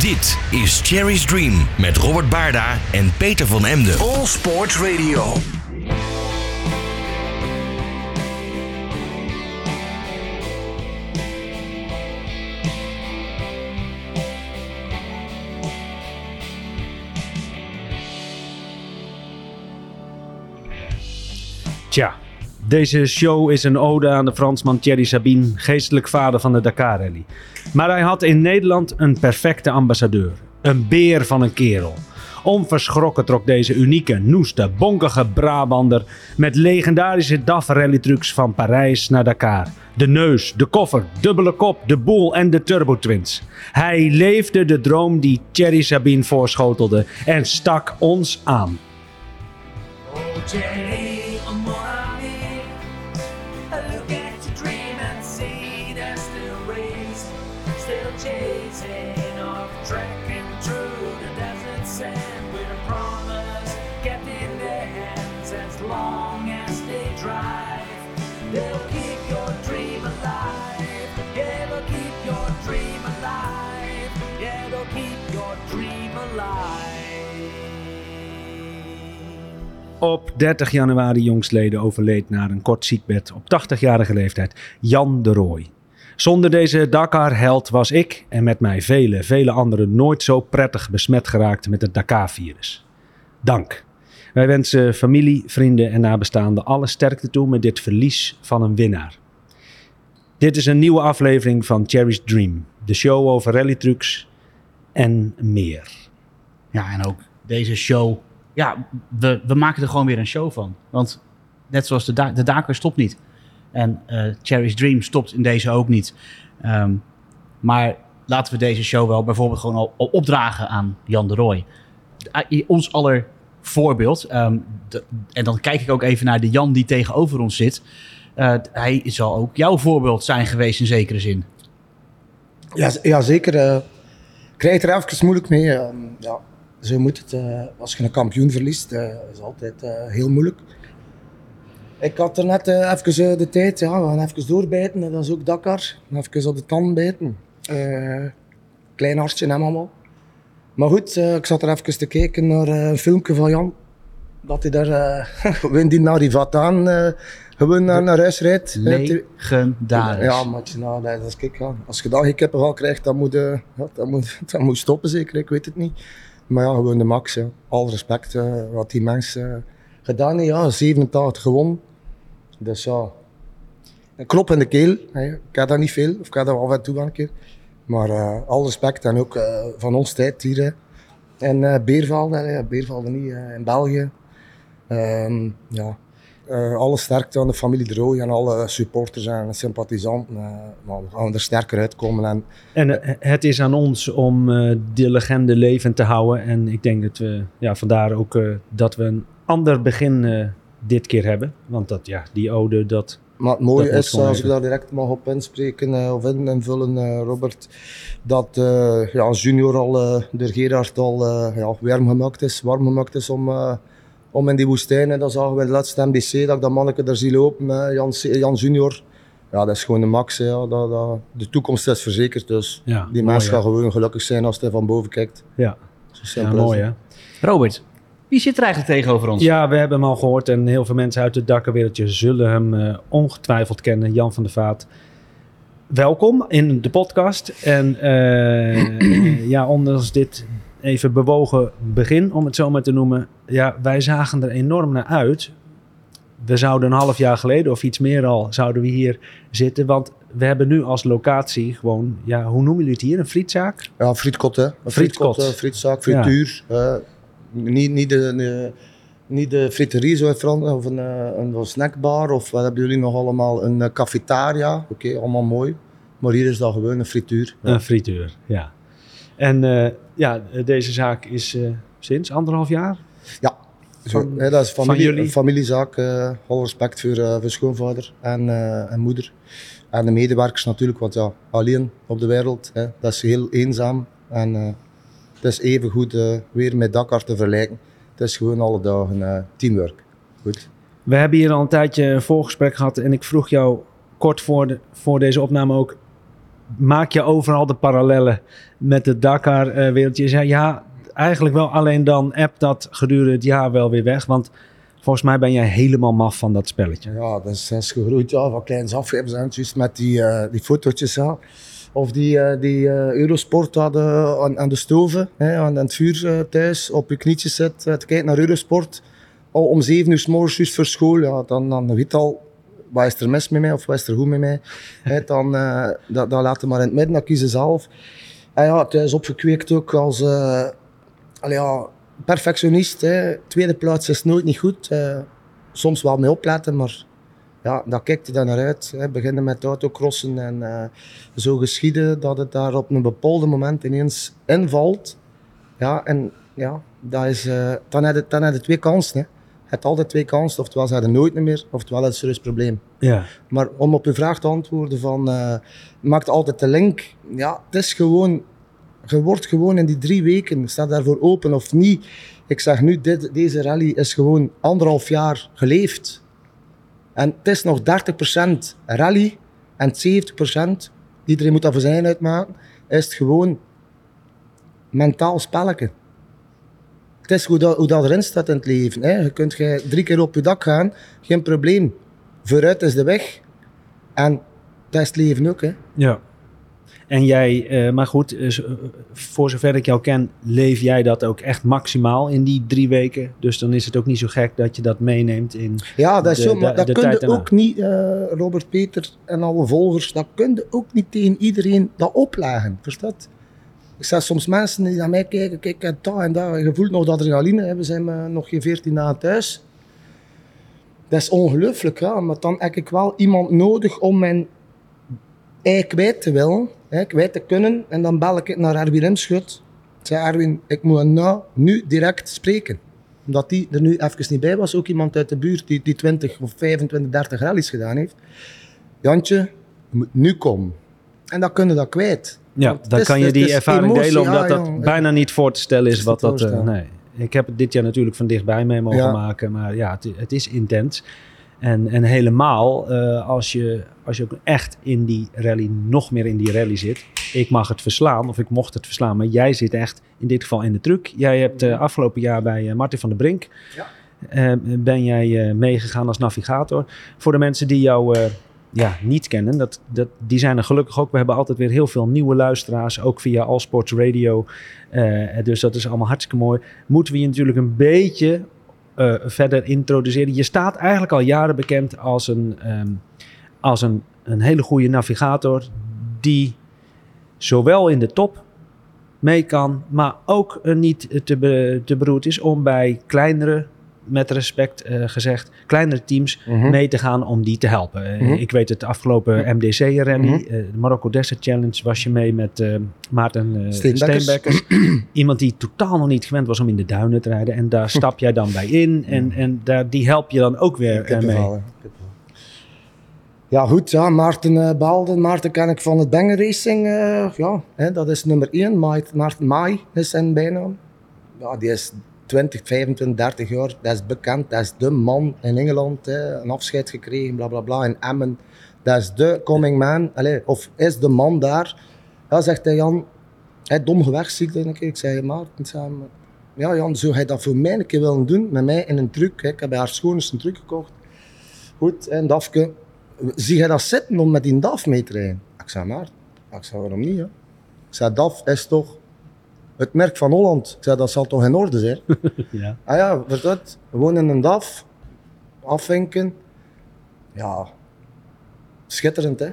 Dit is Cherry's Dream met Robert Baarda en Peter van Emden. All Sports Radio. Tja, deze show is een ode aan de Fransman Thierry Sabine, geestelijk vader van de Dakar Rally. Maar hij had in Nederland een perfecte ambassadeur. Een beer van een kerel. Onverschrokken trok deze unieke, noeste, bonkige Brabander met legendarische DAF rallytrucks van Parijs naar Dakar. De neus, de koffer, dubbele kop, de boel en de turbo twins. Hij leefde de droom die Thierry Sabine voorschotelde en stak ons aan. Jenny, Op 30 januari jongstleden overleed na een kort ziekbed op 80-jarige leeftijd Jan de Rooij. Zonder deze Dakar-held was ik en met mij vele, vele anderen nooit zo prettig besmet geraakt met het Dakar-virus. Dank. Wij wensen familie, vrienden en nabestaanden alle sterkte toe met dit verlies van een winnaar. Dit is een nieuwe aflevering van Cherry's Dream, de show over rallytrucks en meer. Ja, en ook deze show. Ja, we, we maken er gewoon weer een show van. Want net zoals de, da de Dakar stopt niet. En eh Cherry's Dream stopt in deze ook niet. Ehm, maar laten we deze show wel bijvoorbeeld gewoon al, opdragen aan Jan de Rooij. Ons aller voorbeeld. Ehm, en dan kijk ik ook even naar de Jan die tegenover ons zit. Eh, hij zal ook jouw voorbeeld zijn geweest in zekere zin. Ja, ja zeker. eh, Ik er even moeilijk mee. ehm, ja, zo moet het. eh, als je een kampioen verliest, eh is altijd eh, heel moeilijk. Ik had er net even de tijd, ja, we gaan even doorbijten. Dat is ook Dakar. Even op de tanden bijten. Klein hartje en allemaal. Maar goed, ik zat er even te kijken naar een filmpje van Jan. Dat hij daar gewoon die naar die Vataan gewoon naar, naar huis rijdt. Legendarisch. ja, maar nou, dat is kijk, ja. als je dan geen kippenvel krijgt, dan moet ja, dan moet, dan moet stoppen zeker, ik weet het niet. Maar ja, gewoon de max. Al respect eh, wat die mensen gedaan hebben. Ja, 87 gewonnen. Dus ja, een klop in de keel. Hè. Ik heb dat niet veel, of ik heb dat af en toe wel een keer. Maar eh, al respect en ook eh, van ons tijd hier. hè. En Beervelde, hè. Niet, in België. Ehm, ja, eh, alle sterkte aan de familie De Rooij en alle supporters en sympathisanten. maar we gaan er sterker uitkomen. En En eh, het is aan ons om de legende levend te houden. En ik denk dat we, ja, vandaar ook dat we een ander begin dit keer hebben. Want dat, ja, die ode, dat... Maar het mooie is, als ik daar direct mag op inspreken of in, invullen, Robert, dat eh, ja, als junior al door Gerard al ja, warm gemaakt is, warm gemaakt is om, om in die woestijn. En dat zagen we in de laatste MBC, dat ik dat manneke daar zie lopen, eh, Jan, Jan junior. Ja, dat is gewoon de max. hè, Ja. Dat, dat, de toekomst is verzekerd, dus Ja, die mens gaat gewoon gelukkig zijn als hij van boven kijkt. Ja, Zo ja mooi het. hè. Robert, wie zit er eigenlijk tegenover ons? Ja, we hebben hem al gehoord en heel veel mensen uit het dakkerwereldje zullen hem eh, ongetwijfeld kennen. Jan van der Vaat. Welkom in de podcast. En eh, ja, ondanks dit even bewogen begin, om het zo maar te noemen. Ja, wij zagen er enorm naar uit. We zouden een half jaar geleden of iets meer al, zouden we hier zitten. Want we hebben nu als locatie gewoon, ja, hoe noemen jullie het hier? Een frietzaak? Ja, frietkot hè. Een Frietkot. frietkot, eh, frietzaak, frituur. eh, niet, niet, de, de- niet de friterie zo Frans, of een, eh, een snackbar, of wat hebben jullie nog allemaal? Een cafetaria, oké, allemaal mooi. Maar hier is dat gewoon een frituur. Ja. Een frituur, ja. En eh, ja, deze zaak is eh, sinds anderhalf jaar? Ja, Van- hè, dat is van familie, een familiezaak. eh alle respect voor, eh, voor schoonvader en, eh, en moeder. En de medewerkers natuurlijk, want ja, alleen op de wereld, hè, dat is heel eenzaam. En eh, het is even goed eh, weer met Dakar te vergelijken. Het is gewoon alle dagen eh, teamwork. Goed. We hebben hier al een tijdje een voorgesprek gehad en ik vroeg jou kort voor, de, voor deze opname ook... maak je overal de parallellen met het Dakar-wereldje. Ja, eigenlijk wel alleen dan app dat gedurende het jaar wel weer weg. Want volgens mij ben jij helemaal maf van dat spelletje. Ja, dat is, gegroeid ja, van kleins af. hebben met die, eh, die fotootjes. Ja. Of die, eh, die eh, Eurosport hadden aan, aan de stoven, aan het vuur thuis, op je knietjes zit te kijken naar Eurosport. Om zeven uur s morgens voor school, ja, dan, dan weet al, wat is er mis met mij of wat is er goed met mij. Dan, eh dat, laten maar in het midden, dat kiezen zelf. En ja, thuis opgekweekt ook als allee, ja, perfectionist. Tweede plaats is nooit niet goed. eh, soms wel mee opletten, maar ja, dat kijkt er dan naar uit. Beginnen met autocrossen en zo geschieden dat het daar op een bepaald moment ineens invalt. Ja, en ja, dat is, dan, heb je, dan heb je twee kansen. Je hebt altijd twee kansen, oftewel ze hebben nooit meer, oftewel het is een serieus probleem. Ja. Maar om op uw vraag te antwoorden van, eh maakt altijd de link. Ja, het is gewoon, je wordt gewoon in die drie weken, staat daarvoor open of niet. Ik zeg nu, dit, deze rally is gewoon anderhalf jaar geleefd. En het is nog 30% rally en 70%, iedereen moet dat voor zijn uitmaken, is het gewoon mentaal spelletje. Het is hoe dat, hoe dat erin staat in het leven. Hè. Je kunt drie keer op je dak gaan, geen probleem. Vooruit is de weg. En dat is het leven ook. Hè. Ja. En jij, eh, maar goed, eh, eh, voor zover ik jou ken, leef jij dat ook echt maximaal in die drie weken. Dus dan is het ook niet zo gek dat je dat meeneemt in. Ja, dat is De- zo, de- maar dat kun je ook niet, Robert Peter en alle volgers, dat kun je ook niet tegen iedereen dat opleggen. Verstaat? Ik zeg soms mensen die naar mij kijken, kijk, dat en dat, je voelt nog dat adrenaline, hè. we zijn eh, nog geen 14 dagen thuis. Dat is ongelooflijk, ja, maar dan heb ik wel iemand nodig om mijn ei kwijt te willen, kwijt te kunnen. En dan bel ik naar Erwin Rimschut. Ik zei, Erwin, ik moet nou, nu direct spreken omdat die er nu even niet bij was, ook iemand uit de buurt die, die 20 of 25, 30 rallies gedaan heeft. Jantje, je moet nu komen. En dan kunnen dat kwijt. Ja, Want dan is- kan je die ervaring emotie, delen, omdat ja, dat jong. bijna niet voor te stellen is wat dat. eh, nee, ik heb het dit jaar natuurlijk van dichtbij mee mogen Ja. maken, maar ja, het, het is intens. En, en helemaal eh, als, je, als je ook echt in die rally, nog meer in die rally zit. Ik mag het verslaan, of ik mocht het verslaan, maar jij zit echt in dit geval in de truck. Jij hebt eh, afgelopen jaar bij Martin van der Brink. eh, ben jij meegegaan als navigator. Voor de mensen die jou ja, niet kennen, dat, dat, die zijn er gelukkig ook. We hebben altijd weer heel veel nieuwe luisteraars, ook via Allsports Radio. Eh, dus dat is allemaal hartstikke mooi. Moeten we je natuurlijk een beetje eh, verder introduceren. Je staat eigenlijk al jaren bekend als een, ehm, als een, een hele goede navigator die zowel in de top mee kan, maar ook niet te, be- te beroerd is om bij kleinere, met respect eh, gezegd, kleinere teams Mhm. mee te gaan om die te helpen. Eh, Mhm. Ik weet het, de afgelopen MDC-rally, Mhm. eh, de Marokko Desert Challenge, was je mee met Maarten Steenbekkers. Iemand die totaal nog niet gewend was om in de duinen te rijden. En daar stap jij dan bij in en, en daar, die help je dan ook weer mee. Ja, goed. Ja, Maarten uh, Baalde. Maarten ken ik van het Banger Racing. ja, hè, dat is nummer 1. Maarten Maai is zijn bijnaam. Ja, die is 20, 25, 30 jaar. Dat is bekend. Dat is de man in Engeland. Hè, een afscheid gekregen, bla bla bla. In Emmen. Dat is de coming man. Allee, of is de man daar. Ja, zegt hij Jan. Hij dom gewegziek, denk ik. Ik zei, Maarten. Ja, Jan, zou hij dat voor mij een keer willen doen? Met mij in een truck. Hè. Ik heb bij haar schoonste een truck gekocht. Goed, en Dafke. Zie jij dat zitten om met die DAF mee te rijden? Ik zei, maar, ik zei, waarom niet? Ik zei, DAF is toch het merk van Holland. Ik zei, dat zal toch in orde zijn? Ja. ah ja, dat? Gewoon in een DAF, afvinken. Ja, schitterend hè?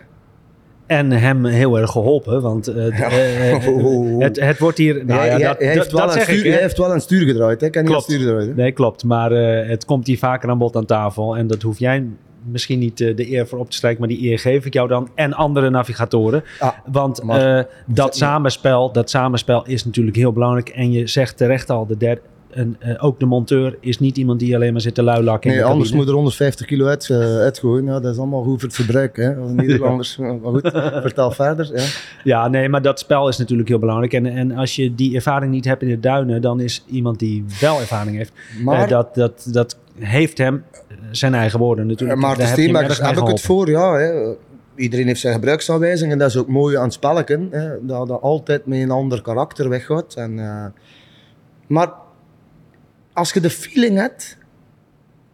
En hem heel erg geholpen, want eh, eh, Oh. het, het wordt hier... Nou hij, ja, hij- dat, hij heeft dat, wel dat een zeg stuur, hè. hij heeft wel een stuur gedraaid. Hè? Niet aan Klopt. het stuur gedraaid. Hè? Nee, klopt. Maar eh, het komt hier vaker aan bod aan tafel. En dat hoef jij misschien niet eh, de eer voor op te strijken, maar die eer geef ik jou dan en andere navigatoren. Ah, Want eh, dat, samenspel, dat samenspel is natuurlijk heel belangrijk. En je zegt terecht al, de derde, en, eh, ook de monteur is niet iemand die alleen maar zit te luilakken Nee, de anders moet er 150 kilo uit, uitgooien. Ja, dat is allemaal goed voor het verbruik. Hè? Nederlanders. Maar goed, vertel verder. Ja. Ja, nee, maar dat spel is natuurlijk heel belangrijk. En, en als je die ervaring niet hebt in de duinen, dan is iemand die wel ervaring heeft. Maar- dat, dat, dat heeft hem, zijn eigen woorden natuurlijk. Maar de daar heb ik het voor, ja. Hè. iedereen heeft zijn gebruiksaanwijzing en dat is ook mooi aan het spelletje. Hè, dat dat altijd met een ander karakter weggaat. En, eh, maar als je de feeling hebt,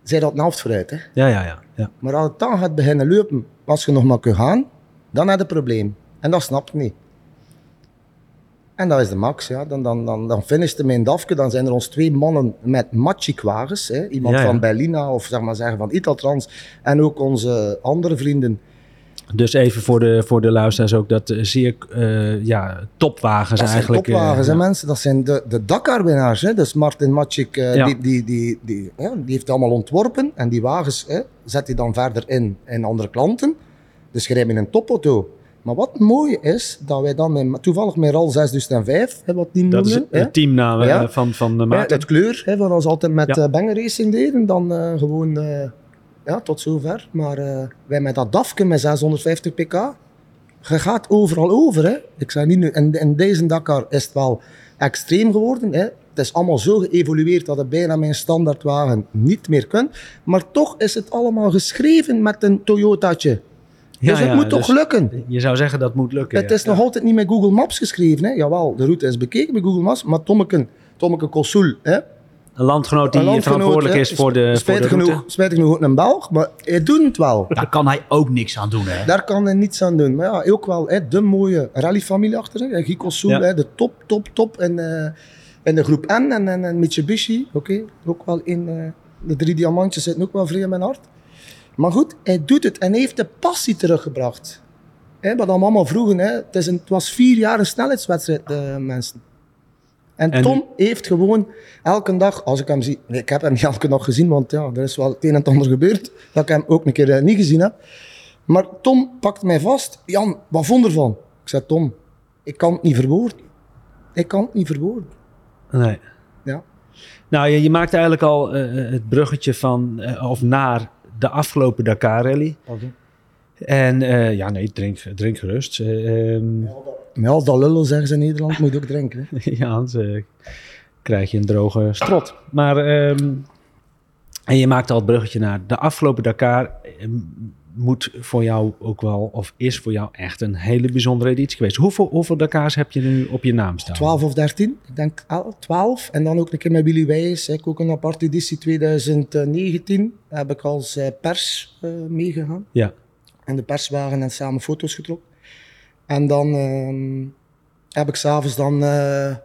zij dat helft vooruit. Hè. Ja, ja, ja. ja. Maar als het dan gaat beginnen lopen, als je nog maar kunt gaan, dan heb je een probleem. En dat snapt niet. En dat is de max, ja. Dan, dan, dan, dan finishte mijn dafke, dan zijn er ons twee mannen met. Hè. Iemand Ja, ja. van Berlina of zeg maar zeggen van Italtrans. En ook onze andere vrienden. Dus even voor de, voor de luisteraars ook, dat eh, zeer eh, ja, topwagens Dat zijn eigenlijk. eh, topwagens, ja. mensen. Dat zijn de, de Dakar-winnaars. hè. Dus Martin Ja. die, die, die, die, ja, die heeft het allemaal ontworpen. En die wagens hè, zet hij dan verder in in andere klanten. Dus je rijdt in een topauto. Maar wat mooi is, dat wij dan met, toevallig met RAL 6005, hè, wat die Dat is noemen, het teamnaam eh, Ja. van, van de Maarten. het kleur, hè, wat ons altijd met Ja. eh Banger Racing deden, dan eh, gewoon ja, tot zover. Maar wij met dat DAFke met 650 pk, je gaat overal over. Hè. Ik zeg niet nu, in, in deze Dakar is het wel extreem geworden. Hè. Het is allemaal zo geëvolueerd dat het bijna mijn standaardwagen niet meer kunt. Maar toch is het allemaal geschreven met een Toyotaatje. Ja, dus het moet toch dus lukken. Je zou zeggen dat moet lukken. Het is nog altijd niet met Google Maps geschreven. Hè. Jawel, de route is bekeken bij Google Maps, maar Tommeke, Tommeke Kossoel, hè, Een landgenoot die een landgenoot, verantwoordelijk is voor de, voor de spijtig, route. genoeg, spijtig genoeg een Belg, maar hij doet het wel. Daar kan hij ook niks aan doen, hè? Daar kan hij niets aan doen. Maar ja, ook wel hè, de mooie rallyfamilie achter zich. Soel, Ja. hè, de top, top, top in, eh, in de groep N en, en, en Mitsubishi. Oké, ook wel in eh, de drie diamantjes zitten ook wel vrij in mijn hart. Maar goed, hij doet het en hij heeft de passie teruggebracht. Hè, wat allemaal vroegen, hè, het, is een, het was vier jaar een snelheidswedstrijd, eh, mensen. En, En- Tom heeft gewoon elke dag, als ik hem zie, nee, ik heb hem niet elke dag gezien, want ja, er is wel het een en het ander gebeurd, dat ik hem ook een keer eh, niet gezien heb. Maar Tom pakt mij vast. Jan, wat vond ervan? Ik zei, Tom, ik kan het niet verwoorden. Ik kan het niet verwoorden. Nee. Ja. Nou, je, je maakt eigenlijk al eh, het bruggetje van, eh, of naar de afgelopen Dakar Rally. En eh, ja, nee, drink, drink gerust. Eh, ehm, Maar als dat lullen zeggen ze in Nederland, moet je ook drinken. Hè? ja, anders eh, krijg je een droge strot. Maar, ehm, en je maakt al het bruggetje naar de afgelopen Dakar. eh, moet voor jou ook wel, of is voor jou echt een hele bijzondere editie geweest. Hoeveel, hoeveel Dakars heb je nu op je naam staan? 12 of 13, ik denk el- 12. En dan ook een keer met Willy Wijs. Ik ook een aparte editie 2019. Heb ik als pers eh, meegegaan. Ja. En de perswagen en samen foto's getrokken. En dan ehm, heb ik s'avonds dan eh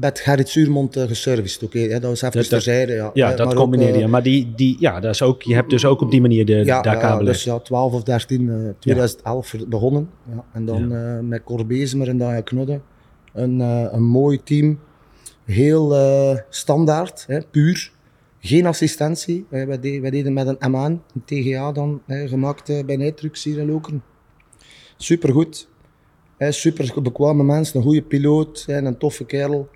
met Gerrit Zuurmond eh, geserviced. Oké, dat was even Dat- terzijde. Ja, Ja, Eh, dat maar ook, combineer je. eh, Maar die, die, ja, dat is ook, je hebt dus ook op die manier de ja, belegd. dus ja, 12 of 13, eh 2011 ver- begonnen. Ja, en dan met Cor Bezemer en Daya Knudde. Een, een mooi team. Heel standaard, hè, puur. Geen assistentie. Eh, wij, de- wij deden met een M1, een TGA dan, gemaakt eh, bij Nitrux hier in Lokeren. Supergoed. Super bekwame mensen, een goede piloot, hè, een toffe kerel.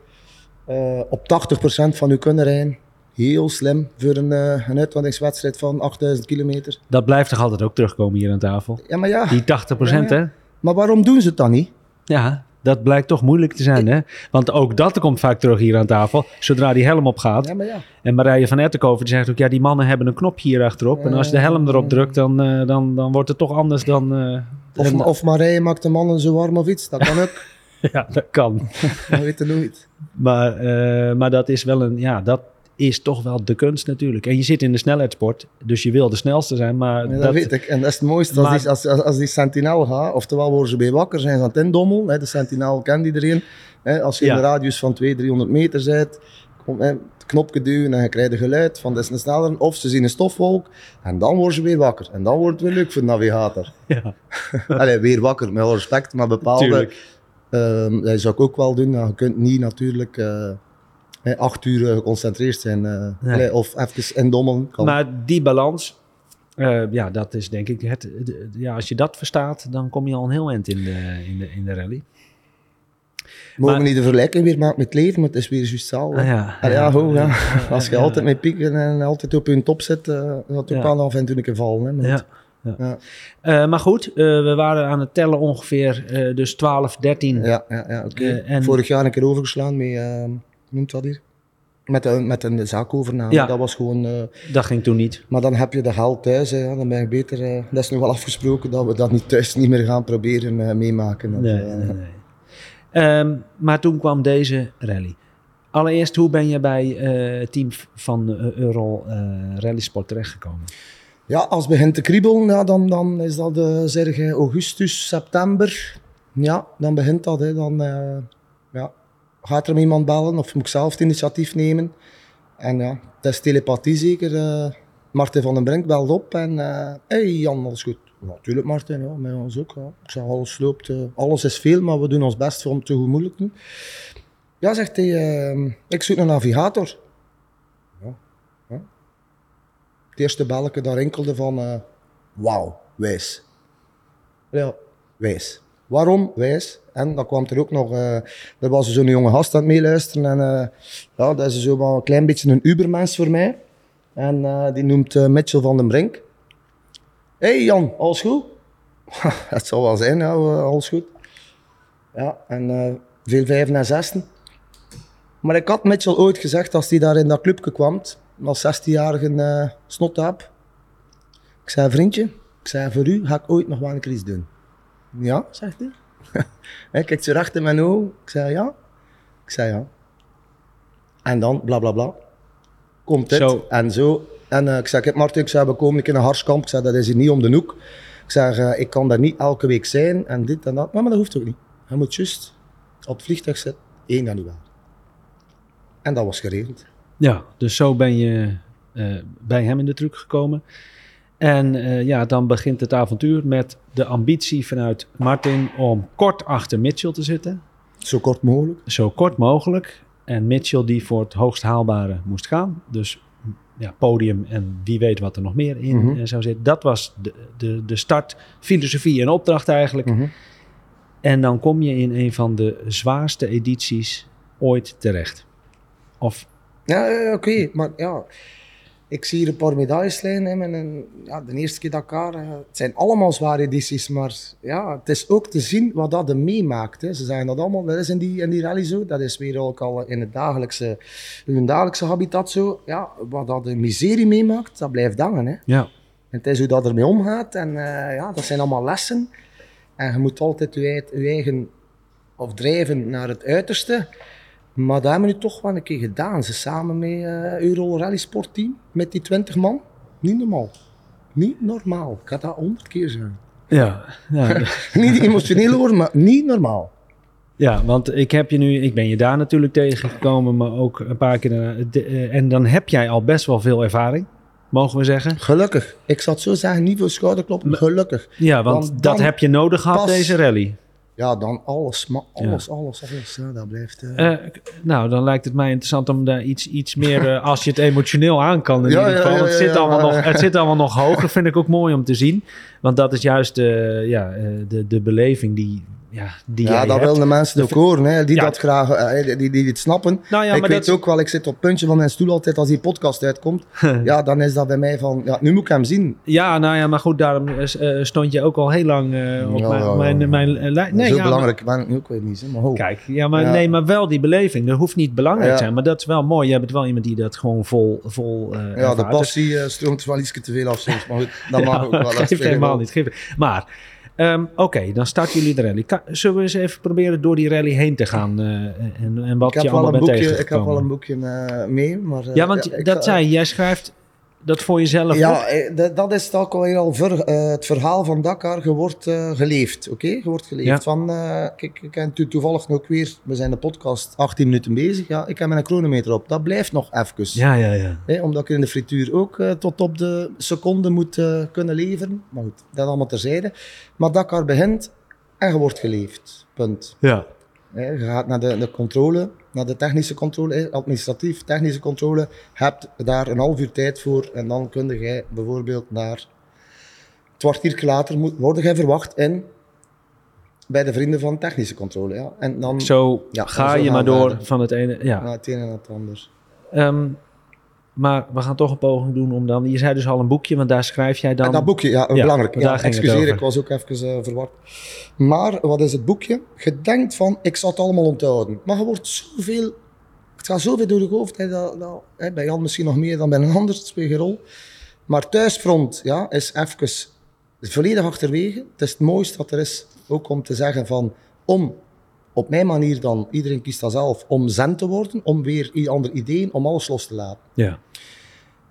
Eh, op 80% van uw kunnen rijden. Heel slim voor een, eh, een uitwandingswedstrijd van 8000 kilometer. Dat blijft toch altijd ook terugkomen hier aan tafel? Ja, maar ja. Die 80 Ja, hè? Maar waarom doen ze het dan niet? Ja, dat blijkt toch moeilijk te zijn, hè? Want ook dat komt vaak terug hier aan tafel. Zodra die helm opgaat. Ja, maar ja. En Marije van Ettenkoven die zegt ook... ja, die mannen hebben een knopje hier achterop. En als je de helm erop drukt, dan, eh, dan, dan wordt het toch anders dan... eh, Of, of Marije maakt de mannen zo warm of iets. Dat kan ook. ja, dat kan. Weet je nooit. Maar, eh, maar dat is wel een... Ja, dat is toch wel de kunst natuurlijk. En je zit in de snelheidssport, dus je wil de snelste zijn. Maar Ja, dat, dat, weet ik. En dat is het mooiste. Als, die, als, als, als die Sentinel gaat, oftewel worden ze bij wakker, zijn ze aan het indommelen. Hè. De Sentinel kent iedereen. Hè. Als je Ja. in de radius van 200, 300 meter bent, kom, hè, het knopje duwen en je krijgt een geluid van een sneller. Of ze zien een stofwolk en dan worden ze weer wakker. En dan wordt het weer leuk voor de navigator. Ja, Allee, weer wakker, met respect, maar bepaalde... tuurlijk. Ehm, dat zou ik ook wel doen. Nou, je kunt niet natuurlijk eh, acht uur eh, geconcentreerd zijn. eh, Nee. of even indommelen. Kan. Maar die balans, ja, dat is denk ik het. de- ja, als je dat verstaat, dan kom je al een heel eind in de, in de, in de rally. Mogen maar- niet de vergelijking weer maken met het leven, maar het is weer juist hetzelfde. Ah, ja, ja, ja. Als je altijd met pieken en altijd op je top zit, eh dat ook Ja. wel af en toe een keer vallen. Hè, Ja. Eh, maar goed, eh, we waren aan het tellen ongeveer eh, dus 12, 13. Ja, ja, ja oké. En- Vorig jaar een keer overgeslaan met, eh, hoe noemt dat hier? Met een, met een zaakovername. Ja. Dat was gewoon... Dat ging toen niet. maar dan heb je de geld thuis. Hè, dan ben ik beter... dat is nu wel afgesproken dat we dat niet thuis niet meer gaan proberen meemaken. Nee, eh, nee, nee. Ehm, maar toen kwam deze rally. Allereerst, hoe ben je bij het team van Euro Rally Sport terechtgekomen? Ja, als het begint te kriebelen, ja, dan, dan is dat zeg augustus, september. Ja, dan begint dat. Hè. Dan eh, ja, gaat er iemand bellen of moet ik zelf het initiatief nemen. En ja, het is telepathie zeker. eh Martin van den Brink belt op en... eh hey Jan, alles goed? Natuurlijk Martin, ja, met ons ook. Ik zeg, alles loopt, alles is veel, maar we doen ons best om het te goed moeilijk doen. Ja, zegt hij, ik zoek een navigator. Het eerste belletje daar rinkelde van, eh, wauw, wijs. Ja, wijs. Waarom wijs? En dan kwam er ook nog, eh, er was zo'n jonge gast aan het meeluisteren en eh, ja, dat is zo wel een klein beetje een ubermens voor mij. En die noemt Mitchell van den Brink. hey Jan, alles goed? Het zal wel zijn, ja, alles goed. Ja, en veel vijven en zessen. Maar ik had Mitchell ooit gezegd, als hij daar in dat clubje kwam, als 16-jarige eh snottaap. Ik zei, vriendje, ik zei, voor u ga ik ooit nog wel een keer iets doen. Ja, zegt hij. Hij kijkt zo recht in mijn ogen. Ik zei, ja. Ik zei, ja. En dan, bla bla bla. Komt dit Zo. en zo. En eh, ik zei, kijk Martin, ik zei, we komen een keer naar Harskamp. Ik zei, dat is hier niet om de hoek. Ik zeg, eh, ik kan daar niet elke week zijn en dit en dat. Maar, maar dat hoeft ook niet. Je moet juist op het vliegtuig zitten, 1 januari. En dat was geregeld. Ja, dus zo ben je eh, bij hem in de truc gekomen. En eh, ja, dan begint het avontuur met de ambitie vanuit Martin om kort achter Mitchell te zitten. Zo kort mogelijk. Zo kort mogelijk. En Mitchell die voor het hoogst haalbare moest gaan. Dus ja, podium en wie weet wat er nog meer in Mhm. eh, zou zitten. Dat was de, de, de start, filosofie en opdracht eigenlijk. Mhm. En dan kom je in een van de zwaarste edities ooit terecht. Of Ja, oké, maar ja, ik zie hier een paar medailles liggen. een, ja, de eerste keer Dakar, eh, het zijn allemaal zware edities, maar ja, het is ook te zien wat dat er meemaakt. Hè. Ze zeggen dat allemaal, dat is in die, in die rally zo, dat is weer ook al in het dagelijkse, in hun dagelijkse habitat zo. Ja, wat dat de miserie meemaakt, dat blijft hangen. Hè. ja, En het is hoe dat ermee omgaat en eh, ja, dat zijn allemaal lessen. En je moet altijd je, eigen- je eigen, of drijven naar het uiterste. Maar dat hebben we nu toch wel een keer gedaan. Ze samen met eh Euro Rally Sport Team, met die 20 man. Niet normaal. Niet normaal. Ik ga dat honderd keer zeggen. ja, ja, niet emotioneel hoor, maar niet normaal. ja, want ik heb je nu, ik ben je daar natuurlijk tegengekomen, maar ook een paar keer daarna. De- eh, en dan heb jij al best wel veel ervaring, mogen we zeggen. Gelukkig. Ik zou het zo zeggen, niet voor schouderkloppen, gelukkig. Ja, want Want dat heb je nodig gehad, deze rally. Ja, dan alles, maar alles, alles, alles. Ja, dat blijft... eh, Eh, nou, dan lijkt het mij interessant om daar iets, iets meer, eh, als je het emotioneel aan kan in Ja, ieder geval. ja, het, zit allemaal nog, het zit allemaal nog hoger, vind ik ook mooi om te zien. Want dat is juist de, ja, de, de beleving die, ja, die Ja, dat hebt. willen de mensen ook horen, hè, die Ja. dat graag eh, die, die, die het snappen. Nou ja, ik maar weet dat- ook wel, ik zit op het puntje van mijn stoel altijd als die podcast uitkomt. ja, dan is dat bij mij van, ja, nu moet ik hem zien. Ja, nou ja, maar goed, daarom eh, eh, stond je ook al heel lang op mijn, mijn, mijn lijn. Nee, Zo belangrijk ben ik nu ook weer niet. Maar ho. maar- kijk, ja, maar, nee, maar wel die beleving. Dat hoeft niet belangrijk te zijn, maar dat is wel mooi. Je bent wel iemand die dat gewoon vol, vol ja, de passie stroomt wel iets te veel af soms, maar goed, dat mag ook wel. dat geeft helemaal niet. Geeft, maar, ehm, oké, dan starten jullie de rally. Ka- zullen we eens even proberen door die rally heen te gaan eh, en, en wat Ik heb, je allemaal een bent boekje, ik heb tegengekomen? een boekje eh, mee, maar... eh, ja, want dat zei jij schrijft dat voor jezelf Ja, eh, dat, is ook alweer al ver, eh, het verhaal van Dakar. Je wordt eh, geleefd, oké? Je wordt geleefd. Ja. Van, kijk, ik heb to- toevallig ook weer, we zijn de podcast 18 minuten bezig. Ja, ik heb mijn chronometer op. Dat blijft nog even. Ja, ja, ja. Omdat ik in de frituur ook tot op de seconde moet kunnen leveren. Maar goed, dat allemaal terzijde. Maar Dakar begint en je wordt geleefd. Punt. ja. Je gaat naar de, de controle, naar de technische controle, administratief, technische controle. Hebt daar een half uur tijd voor en dan kun jij bijvoorbeeld naar... Het kwartier later moet, word jij verwacht in bij de vrienden van technische controle. Ja. En dan Zo Ja, ga zo je maar door van het ene. Ja. naar het een en het ander. Ehm, maar we gaan toch een poging doen om dan. Je zei dus al een boekje, want daar schrijf jij dan. En dat boekje, ja, Ja, belangrijk. Ja, het excuseer, ik was ook even eh, verward. Maar wat is het boekje? Je denkt van, ik zal het allemaal onthouden. Maar je wordt zoveel het gaat zoveel door je hoofd. Hè, dat, dat, hè, bij Jan misschien nog meer dan bij een ander, dat speelt geen rol. Maar thuisfront ja, is even volledig achterwege. Het is het mooiste wat er is. Ook om te zeggen van, om op mijn manier dan, iedereen kiest dat zelf, om zen te worden, om weer andere ideeën, om alles los te laten. Ja.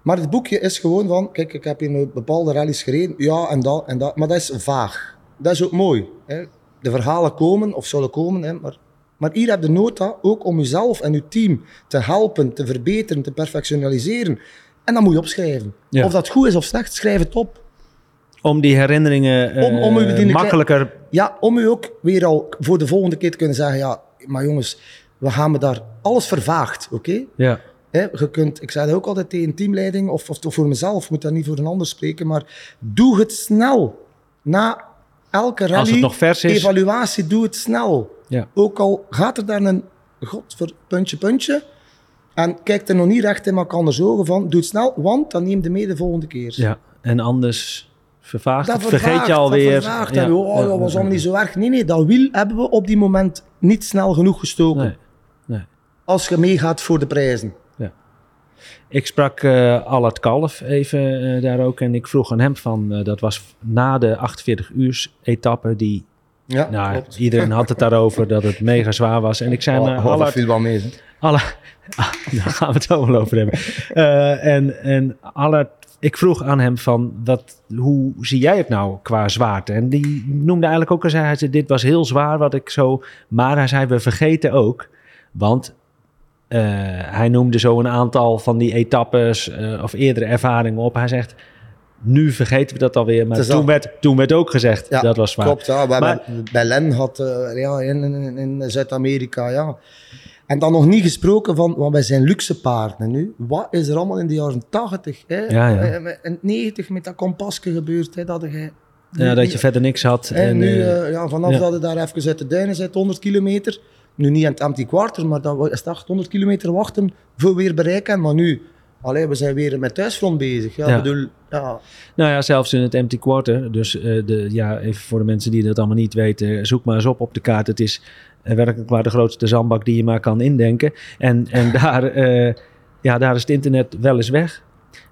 Maar het boekje is gewoon van, kijk, ik heb hier een bepaalde rallies gereden, ja en dat en dat, maar dat is vaag. Dat is ook mooi. Hè. De verhalen komen of zullen komen, hè, maar, maar hier heb je nota ook om jezelf en je team te helpen, te verbeteren, te perfectionaliseren. En dat moet je opschrijven. Ja. Of dat goed is of slecht, schrijf het op. Om die herinneringen eh, Om- om u die- makkelijker... Ja, om u ook weer al voor de volgende keer te kunnen zeggen, ja, maar jongens, we gaan me daar alles vervaagd, oké? Ja. Hè, je kunt, ik zei dat ook altijd tegen teamleiding, of, of voor mezelf, ik moet dat niet voor een ander spreken, maar doe het snel. Na elke rally, Als het nog vers is. evaluatie, doe het snel. Ja. Ook al gaat er daar een, god, voor puntje, puntje, en kijk er nog niet recht in elkaar ogen van, doe het snel, want dan neem je mee de volgende keer. ja. En anders vervaagt Dat het, vergeet je alweer. Dat vervaagt. Ja. En, oh, dat was allemaal niet zo erg. Nee, nee, dat wiel hebben we op die moment niet snel genoeg gestoken. Nee. Nee. Als je meegaat voor de prijzen. Ik sprak Allard Kalf even eh, daar ook en ik vroeg aan hem van, eh, dat was na de 48 uur etappe die, Ja, nou, klopt. iedereen had het daarover dat het mega zwaar was. En ik zei, maar dat Allard, wel mee. hè. alle, daar gaan we het wel over hebben. En, en Allard, ik vroeg aan hem van, wat, hoe zie jij het nou qua zwaarte? En die noemde eigenlijk ook, al zei, hij zei, dit was heel zwaar wat ik zo, maar hij zei, we vergeten ook, want eh, hij noemde zo een aantal van die etappes eh, of eerdere ervaringen op. Hij zegt, nu vergeten we dat alweer, maar toen al- werd, toen werd ook gezegd, Ja, dat was zwaar. Klopt, ja. Maar- bij Len had eh, ja, in, in, in Zuid-Amerika, ja. En dan nog niet gesproken van, want wij zijn luxe paarden nu. Wat is er allemaal in de jaren 80, hè? Ja, ja. En 90 met dat kompasje gebeurd, hè? Dat je, Ja, dat je verder niks had. En, nu, ja, vanaf dat je daar even uit de duinen zit, 100 kilometer. Nu niet aan het empty quarter, maar dat is 800 kilometer wachten voor weer bereiken. Maar nu, allee, we zijn weer met thuisfront bezig. Ja, bedoel, ja, Nou ja, zelfs in het empty quarter. Dus eh, de, ja, even voor de mensen die dat allemaal niet weten, zoek maar eens op op de kaart. Het is eh, werkelijk waar de grootste zandbak die je maar kan indenken. En, en daar, eh, ja, daar is het internet wel eens weg.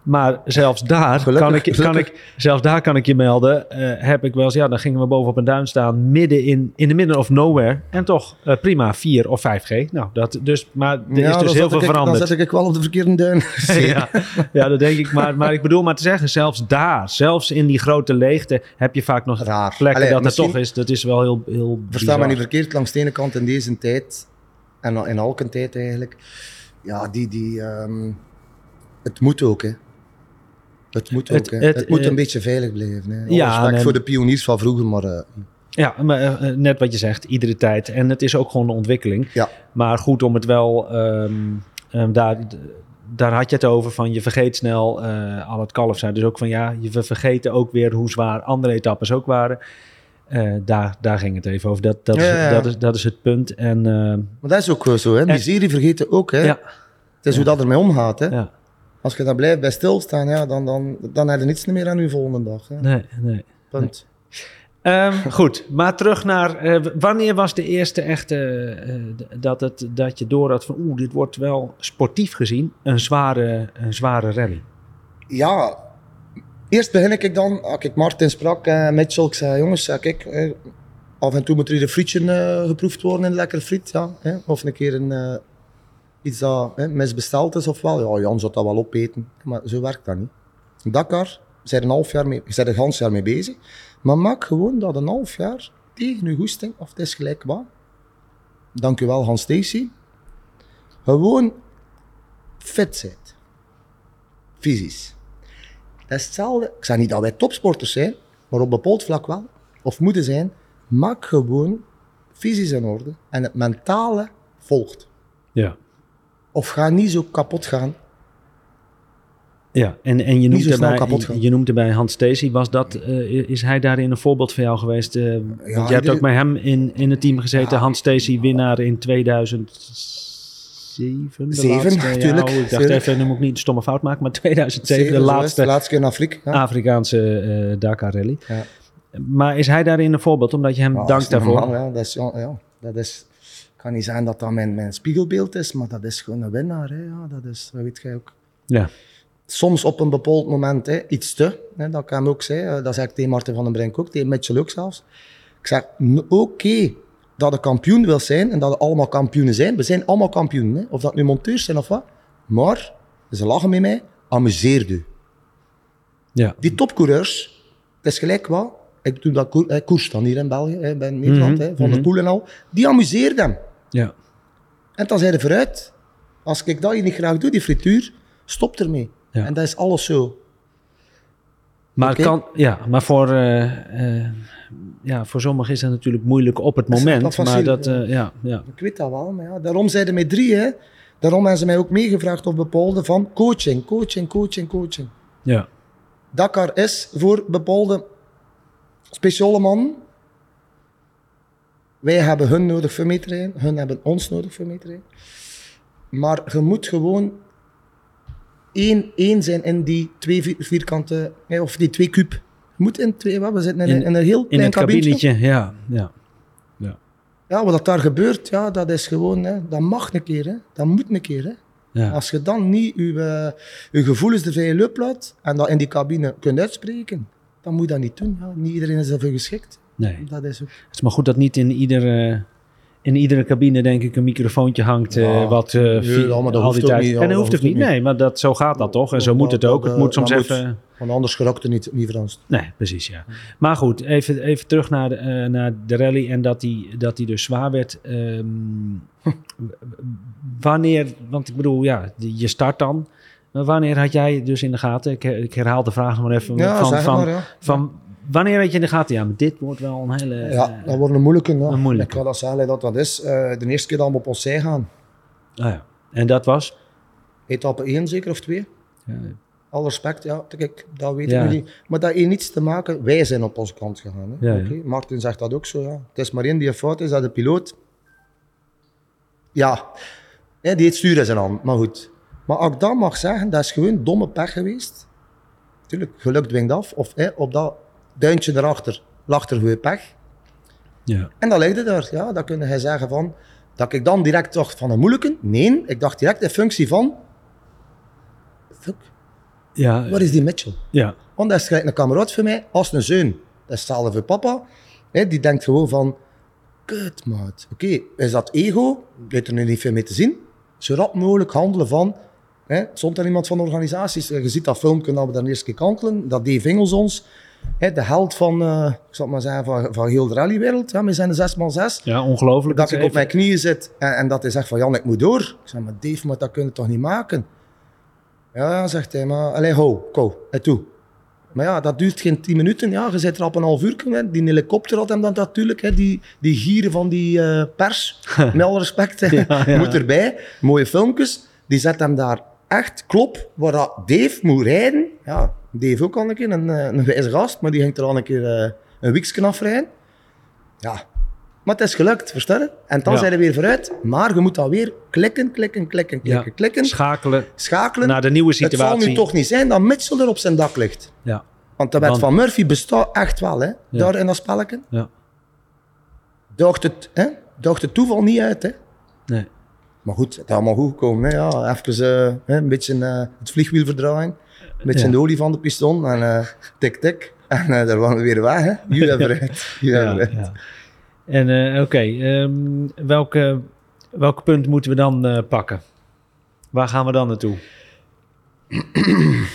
Maar zelfs daar, Gelukkig, kan ik, kan ik, zelfs daar kan ik je melden, eh, heb ik wel eens, ja, dan gingen we boven op een duin staan, midden in, in the middle of nowhere. En toch eh, prima 4 of 5G. Nou, dat dus, maar er Ja, is dus heel veel ik, veranderd. Dan zet ik wel op de verkeerde duin. ja, ja, dat denk ik. Maar, maar ik bedoel maar te zeggen, zelfs daar, zelfs in die grote leegte, heb je vaak nog Raar. plekken Allee, dat het toch is. Dat is wel heel, heel Versta me niet verkeerd, langs de ene kant in deze tijd, en in elke tijd eigenlijk, ja, die, die, ehm, het moet ook, hè. Het moet ook, Het- hè. het, Het, moet eh, een beetje veilig blijven. Hè. Ja, respect nee, voor de pioniers van vroeger, maar eh, Ja, maar eh, net wat je zegt, iedere tijd. En het is ook gewoon een ontwikkeling. ja. Maar goed om het wel, ehm, ehm, daar, daar had je het over van je vergeet snel, al het kalf zijn. Dus ook van ja, je, we vergeten ook weer hoe zwaar andere etappes ook waren. Daar, daar ging het even over. Dat, dat, Ja, is, ja, dat, is, dat is het punt. En ehm, Maar dat is ook zo, hè. En- Miserie vergeten ook, hè. ja, Het is hoe dat ermee omgaat, hè. ja, Als je daar blijft bij stilstaan, ja, dan, dan, dan heb je niets meer aan je volgende dag. Hè. nee, nee. Punt. Ehm, goed, maar terug naar eh, wanneer was de eerste echte eh, dat, het, dat je door had van oeh, dit wordt wel sportief gezien een zware, een zware rally. Ja, eerst begin ik dan, als ik Martin sprak, Mitchell, ik zei jongens, kijk, eh, af en toe moet er hier een frietje eh, geproefd worden, een lekker friet, ja. Hè? Of een keer een, eh, iets dat hè, misbesteld is of wel. Ja, Jan zou dat wel opeten, maar zo werkt dat niet. Dakar, zijn een half jaar mee, zijn een half jaar mee bezig, maar maak gewoon dat een half jaar tegen uw goesting, of het is gelijk wat. Dank u wel, Hans Stacy. Gewoon fit zijn. Fysisch. Dat is hetzelfde. Ik zeg niet dat wij topsporters zijn, maar op bepaald vlak wel. Of moeten zijn. Maak gewoon fysisch in orde. En het mentale volgt. Ja. Of ga niet zo kapot gaan. Ja, en, en je, noemt erbij, je, noemt erbij Hans Stacey. Was dat, eh, is hij daarin een voorbeeld voor jou geweest? Eh, want je hebt ook met hem in, in het team gezeten. Hans Stacey, winnaar in 2007. de Zeven, laatste. Ja, tuurlijk, oh, ik dacht even, nu moet ik niet een stomme fout maken. Maar 2007, de laatste De laatste keer in Afrika. Ja. Afrikaanse eh Dakar Rally. Ja. Maar is hij daarin een voorbeeld? Omdat je hem Ja, dankt daarvoor. ja. Dat is, ja, ja, dat is, ik ga niet zeggen dat dat mijn, mijn spiegelbeeld is, maar dat is gewoon een winnaar. Hè. Ja, dat is, dat weet jij ook. Ja. Soms op een bepaald moment hè, iets te, hè, dat ik hem ook zei. eh, Dat zeg ik tegen Martin van den Brink ook, tegen Mitchell ook zelfs. Ik zeg, oké dat je kampioen wil zijn en dat we allemaal kampioenen zijn. We zijn allemaal kampioenen, hè. of dat nu monteurs zijn of wat. Maar, ze lachen met mij, amuseer u. Ja. Die topcoureurs, het is gelijk wat. Ik doe dat eh, koers dan hier in België, hè, bij Nederland, hè, van de Poel en al. Die amuseert hem. Ja. En dan zei hij vooruit. Als ik dat hier niet graag doe, die frituur, stop ermee. Ja. En dat is alles zo. Maar, kan, ja, maar voor, eh, eh, ja, voor sommigen is dat natuurlijk moeilijk op het Dat moment. wat Maar dat, eh, ja, ja. Ik weet dat wel, maar ja, daarom zeiden mij drie. Hè. Daarom hebben ze mij ook meegevraagd op bepaalde van coaching, coaching, coaching, coaching. ja. Dakar is voor bepaalde speciale mannen. Wij hebben hun nodig voor mee te rijden, hun hebben ons nodig voor mee te rijden. Maar je moet gewoon één, één zijn in die twee vier- vierkante, of die twee kuub. Je moet in twee, wat, we zitten in, In- een- in een heel In klein het kabinetje. kabinetje, ja. ja. Ja, wat dat daar gebeurt, ja, dat is gewoon, hè, dat mag een keer, hè. dat moet een keer. Hè. ja. Als je dan niet je, eh, je gevoelens de vrije loop laat en dat in die cabine kunt uitspreken, dan moet je dat niet doen. Ja. Niet iedereen is ervoor geschikt. Nee. Dat is ook. Het is maar goed dat niet in iedere, in iedere cabine, denk ik, een microfoontje hangt. eh, Ja, wat eh, nee, vi- ja, maar dat al hoeft die ook tijd. niet, en dat dat hoeft hoeft niet. Nee, maar dat, zo gaat dat toch? En zo Dat- moet het dat- ook. Het dat, moet soms even. Want anders geraakt het niet, niet Frans. Nee, precies, ja. Maar goed, even, even terug naar de, eh, naar de rally en dat die, dat die dus zwaar werd. Ehm, wanneer, want ik bedoel, ja, je start dan. Maar wanneer had jij dus in de gaten, ik, ik herhaal de vraag nog maar even, Ja, van, zeg van, maar, ja. van wanneer had je in de gaten, ja, maar dit wordt wel een hele... Ja, eh, dat wordt een moeilijke. Ja. een moeilijke. Ik ga dat zeggen dat dat is. Eh, de eerste keer dat we op ons zij gaan, ah ja. En dat was? etappe 1 zeker of 2. Ja, Al respect, ja, kijk, dat weet Ja. ik niet. Maar dat heeft niets te maken, wij zijn op onze kant gegaan. Hè. Ja, Martin zegt dat ook zo, ja. Het is maar één die fout is, dat de piloot... Ja, hè, die heeft stuur in zijn hand, maar goed. Maar als ik dat mag zeggen, dat is gewoon domme pech geweest. Tuurlijk, geluk dwingt af. Of hè, op dat duintje erachter lag er gewoon pech. ja. En dat legde daar, ja, dan kun je zeggen van... Dat ik dan direct dacht van een moeilijke. Nee, ik dacht direct in functie van... Fuck, ja, waar is die Mitchell? ja. Want dat is gelijk een kameraad voor mij, als een zoon. Dat is hetzelfde voor papa. Hè, die denkt gewoon van, kut maat. Oké, is dat ego? Ik weet er nu niet veel mee te zien. Zo rap mogelijk handelen van... Hè, stond er iemand van de organisaties, je ziet dat filmpje dat we daar eerst keer kantelen, dat Dave Ingels ons, de held van, eh, ik zal maar zeggen, van, van heel de rallywereld. Ja, we zijn de 6x6. Ja, ongelooflijk. Dat ik op mijn knieën zit en, en dat hij zegt van, Jan, ik moet door. Ik zeg, maar Dave, maar dat kun je toch niet maken? Ja, zegt hij, maar allee, hou, kou, en toe. Maar ja, dat duurt geen tien minuten. Ja, je zit er op een half uur. hè. Die helikopter had hem dan natuurlijk, hè. Die, die gieren van die eh, pers, met alle respect, ja. moet erbij. Mooie filmpjes. Die zet hem daar echt klop, waar dat Dave moet rijden. Ja, Dave ook al een keer, een, eh, een wijze gast, maar die ging er al een keer eh, een weekje afrijden. Ja, maar het is gelukt, verstaan je? En dan Ja. zijn we weer vooruit. Maar je moet dan weer klikken, klikken, klikken, klikken, Ja. klikken. Schakelen Schakelen. naar de nieuwe Het zal situatie. nu toch niet zijn dat Mitchell er op zijn dak ligt. Ja, Want de wet van Murphy bestaat echt wel, hè? Ja. Daar in dat spelletje. ja. Doogt het, hè? Doogt het toeval niet uit, hè? Nee. Maar goed, het is allemaal goed gekomen. Hè? Ja, even eh, een beetje eh, het vliegwiel verdraaien. Ja. de olie van de piston. En eh, tik, tik. En eh, daar waren we weer weg, hè? Hebben vooruit. ja. En eh, oké, ehm, welke, welk punt moeten we dan pakken? Waar gaan we dan naartoe?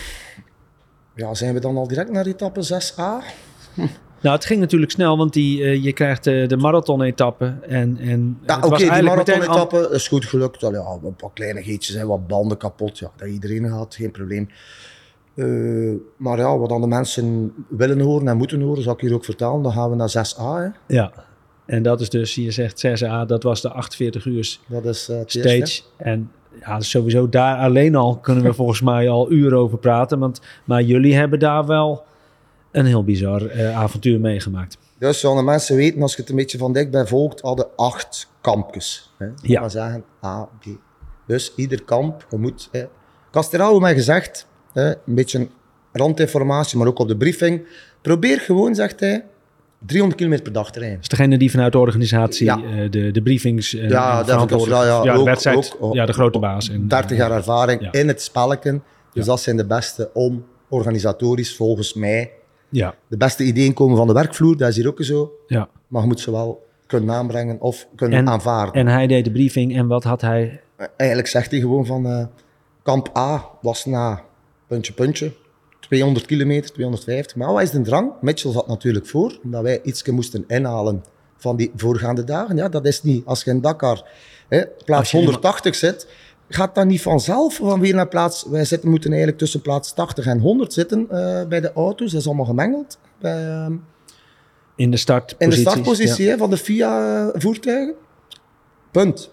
Ja, zijn we dan al direct naar etappe 6a? Nou, het ging natuurlijk snel, want die, je krijgt de marathon-etappe. En, en Ja, oké, die al- marathon-etappe is goed gelukt. Al, ja, een paar kleinigheidjes, hè, wat banden kapot. Ja, dat iedereen had, geen probleem. Eh, maar ja, wat dan de mensen willen horen en moeten horen, zal ik hier ook vertellen. Dan gaan we naar 6a. Hè. Ja, en dat is dus, je zegt 6A, dat was de 48 uur Dat is eh, eerste. stage. En ja, sowieso daar alleen al kunnen we volgens mij al uren over praten. Want, maar jullie hebben daar wel een heel bizar eh, avontuur meegemaakt. Dus zoals de mensen weten, als je het een beetje van dichtbij volgt, hadden acht kampjes. Hè. Ja. Zeggen A, B. Dus ieder kamp, je moet... Castelao heeft mij gezegd, hè, een beetje randinformatie, maar ook op de briefing. Probeer gewoon, zegt hij, 300 kilometer per dag te rijden. is degene die vanuit de organisatie Ja. eh, de, de briefings eh, Ja, dat verantwoordelijk- ja. de Ook- wedstrijd, ook- ja, de grote baas. En, 30 jaar ervaring Ja. in het spelleken. Dus dat zijn de beste om organisatorisch, volgens mij, Ja, de beste ideeën komen van de werkvloer. Dat is hier ook zo. ja. Maar je moet ze wel kunnen aanbrengen of kunnen En- aanvaarden. En hij deed de briefing en wat had hij? Eigenlijk zegt hij gewoon van eh, kamp A was na puntje puntje 200 kilometer, 250. Maar wat is de drang? Mitchell zat natuurlijk voor, omdat wij iets moesten inhalen van die voorgaande dagen. Ja, dat is niet. Als je in Dakar hè, plaats je 180 zit, gaat dat niet vanzelf van weer naar plaats... Wij zitten, moeten eigenlijk tussen plaats 80 en 100 zitten eh, bij de auto's. Dat is allemaal gemengeld. Bij, ehm, In de startpositie. in de startpositie hè, van de FIA-voertuigen. Punt.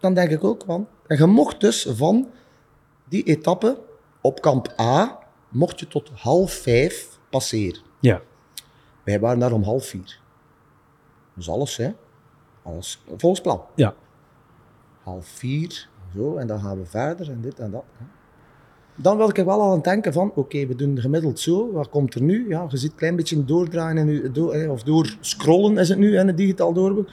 Dan denk ik ook van. En je mocht dus van die etappe op kamp A, mocht je tot half vijf passeren. Ja, Wij waren daar om half vier. Dus alles, hè. Alles volgens plan. ja. Half vier, zo, en dan gaan we verder en dit en dat. hè. Dan wil ik er wel aan het denken van, oké, we doen gemiddeld zo, wat komt er nu? Ja, je ziet een klein beetje doordraaien uw- door, of door scrollen is het nu in het digitaal doorboek.